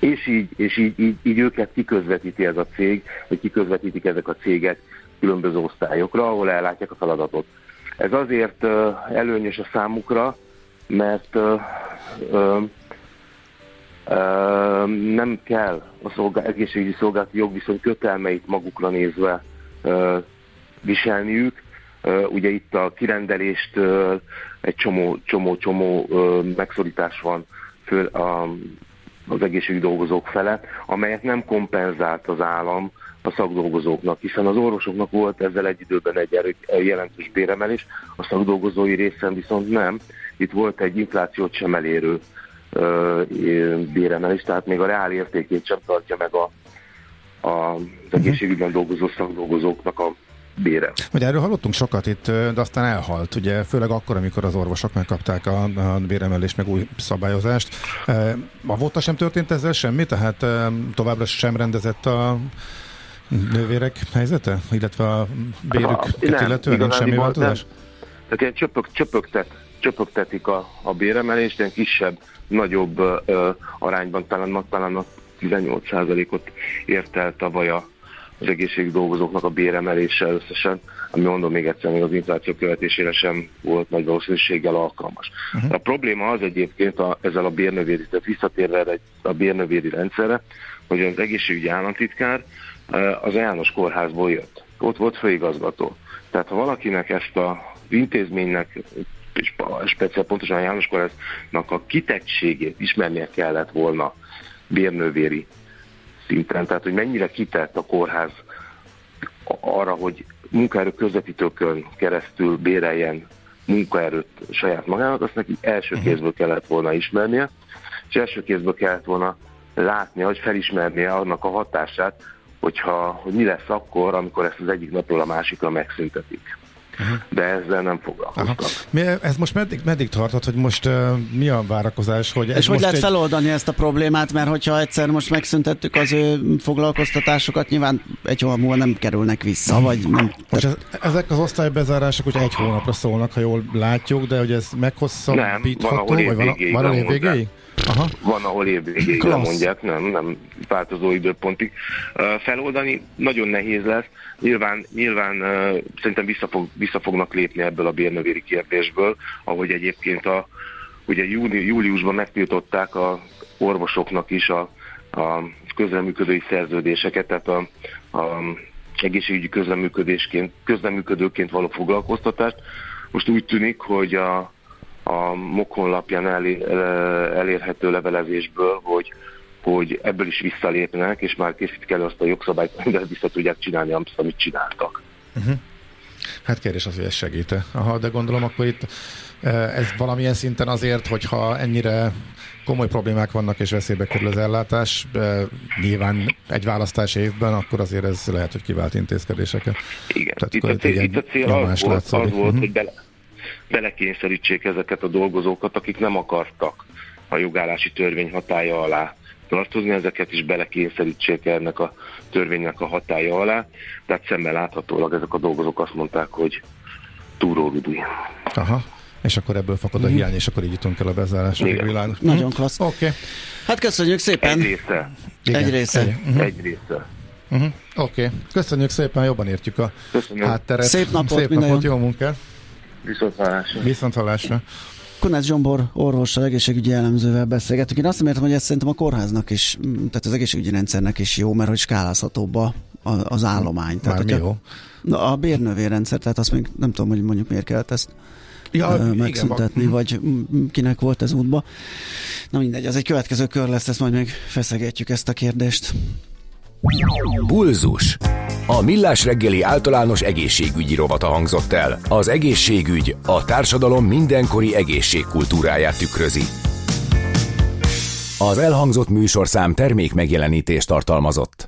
Speaker 9: és így, és így, így, így őket kiközvetíti ez a cég, vagy kiközvetítik ezek a cégek különböző osztályokra, ahol ellátják a feladatot. Ez azért előnyös a számukra, mert nem kell a szolgál, egészségügyi szolgálati jogviszony kötelmeit magukra nézve viselniük. Ugye itt a kirendelést egy csomó, csomó, csomó ö, megszorítás van föl a, az egészségügyi dolgozók fele, amelyet nem kompenzált az állam a szakdolgozóknak, hiszen az orvosoknak volt ezzel egy időben egy jelentős béremelés, a szakdolgozói részen viszont nem. Itt volt egy inflációt sem elérő béremelés, tehát még a reál értékét sem tartja meg a, a, az egészségügyben dolgozó szakdolgozóknak a bére.
Speaker 4: Hogy erről hallottunk sokat itt, de aztán elhalt, ugye, főleg akkor, amikor az orvosok megkapták a, a béremelést, meg új szabályozást. E, A volta sem történt ezzel semmi, tehát e, továbbra sem rendezett a nővérek helyzete, illetve a bérüket illetően nincs semmi változás?
Speaker 9: nem. Tehát ilyen csöpög, csöpögtet, csöpögtetik a, a béremelést, ilyen kisebb, nagyobb ö, arányban, talán, talán a 18%-ot ért el tavaly a, az egészségügyi dolgozóknak a béremelése összesen, ami mondom még egyszer, még az infláció követésére sem volt nagy valószínűséggel alkalmas. Uh-huh. A probléma az egyébként a, ezzel a bérnövéri, tehát visszatérve a bérnövéri rendszerre, hogy az egészségügyi államtitkár az János kórházból jött. Ott volt főigazgató. Tehát ha valakinek ezt a intézménynek, és speciál pontosan a János kórháznak a kitettségét ismernie kellett volna bérnővéri szinten, tehát hogy mennyire kitett a kórház arra, hogy munkaerő közvetítőkön keresztül béreljen munkaerőt saját magának, azt neki első kézből kellett volna ismernie, és első kézből kellett volna látnia, hogy felismernie annak a hatását, hogyha, hogy mi lesz akkor, amikor ezt az egyik napról a másikra megszüntetik. De ezzel nem foglalkoztak.
Speaker 4: Mi, ez most meddig, meddig tartott, hogy most uh, mi a várakozás? Hogy ez
Speaker 3: És hogy
Speaker 4: most
Speaker 3: lehet feloldani ezt a problémát, mert hogyha egyszer most megszüntettük az ő foglalkoztatásokat, nyilván egy hónap múlva nem kerülnek vissza, vagy nem.
Speaker 4: Most ez, ezek az osztálybezárások hogy egy hónapra szólnak, ha jól látjuk, de hogy ez meghosszabbítható?
Speaker 9: Nem, van,
Speaker 4: vagy van, van a
Speaker 9: lemondják.
Speaker 4: Aha.
Speaker 9: Van, ahol évvégéig lemondják, nem, nem változó időpontig. Feloldani nagyon nehéz lesz. Nyilván, nyilván szerintem vissza, fog, vissza fognak lépni ebből a bérnövéri kérdésből, ahogy egyébként a, ugye júni, júliusban megtiltották a orvosoknak is a, a közreműködői szerződéseket, tehát a, a egészségügyi közreműködésként, közreműködőként való foglalkoztatást. Most úgy tűnik, hogy a, a MOK honlapján elér, elérhető levelezésből, hogy, hogy ebből is visszalépnek, és már készítik elő azt a jogszabályt, de vissza tudják csinálni azt, amit csináltak.
Speaker 4: Hát kérdés az, hogy ez segít Aha, de gondolom akkor itt eh, ez valamilyen szinten azért, hogyha ennyire komoly problémák vannak és veszélybe kerül az ellátás, eh, nyilván egy választási évben, akkor azért ez lehet, hogy kivált intézkedéseket.
Speaker 9: Igen,
Speaker 4: Tehát
Speaker 9: itt a, cél, itt a cél az volt, az volt
Speaker 4: Mhm.
Speaker 9: hogy bele, belekényszerítsék ezeket a dolgozókat, akik nem akartak a jogállási törvény hatája alá tartozni, ezeket is belekényszerítsék ennek a törvénynek a hatája alá. Tehát szemmel láthatólag ezek a dolgozók azt mondták, hogy túró.
Speaker 4: Aha. és akkor ebből fakad a
Speaker 3: Mhm.
Speaker 4: hiány, és akkor így jutunk el a bezárásra.
Speaker 8: Igen.
Speaker 4: Világos.
Speaker 3: Nagyon klassz.
Speaker 4: Oké.
Speaker 3: Hát köszönjük szépen.
Speaker 8: Egy része.
Speaker 4: Igen.
Speaker 3: Egy része.
Speaker 4: Egy. Mhm.
Speaker 8: Egy része.
Speaker 4: Uh-huh. Oké. Köszönjük szépen, jobban értjük a
Speaker 8: Köszönöm.
Speaker 4: hátteret.
Speaker 3: Szép napot,
Speaker 4: Szép
Speaker 3: minden
Speaker 4: napot,
Speaker 3: jót.
Speaker 4: jó munkát.
Speaker 8: Viszont hallásra.
Speaker 4: Viszont hallásra.
Speaker 3: Kunec Zsombor orvossal, egészségügyi elemzővel beszélgetünk. Én azt nem értem, hogy ez szerintem a kórháznak is, tehát az egészségügyi rendszernek is jó, mert hogy skálázhatóbb a, az állomány. Tehát,
Speaker 4: Már mi jó?
Speaker 3: Na, a bérnövérrendszer, tehát azt még nem tudom, hogy mondjuk miért kellett ezt
Speaker 4: Ja,
Speaker 3: ö,
Speaker 4: igen,
Speaker 3: megszüntetni, vagy kinek volt ez útba. Na mindegy, az egy következő kör lesz, ezt majd még feszegetjük ezt a kérdést.
Speaker 5: Pulzus. A Millás reggeli általános egészségügyi rovata hangzott el. Az egészségügy a társadalom mindenkori egészségkultúráját tükrözi. Az elhangzott műsorszám termék megjelenítést tartalmazott.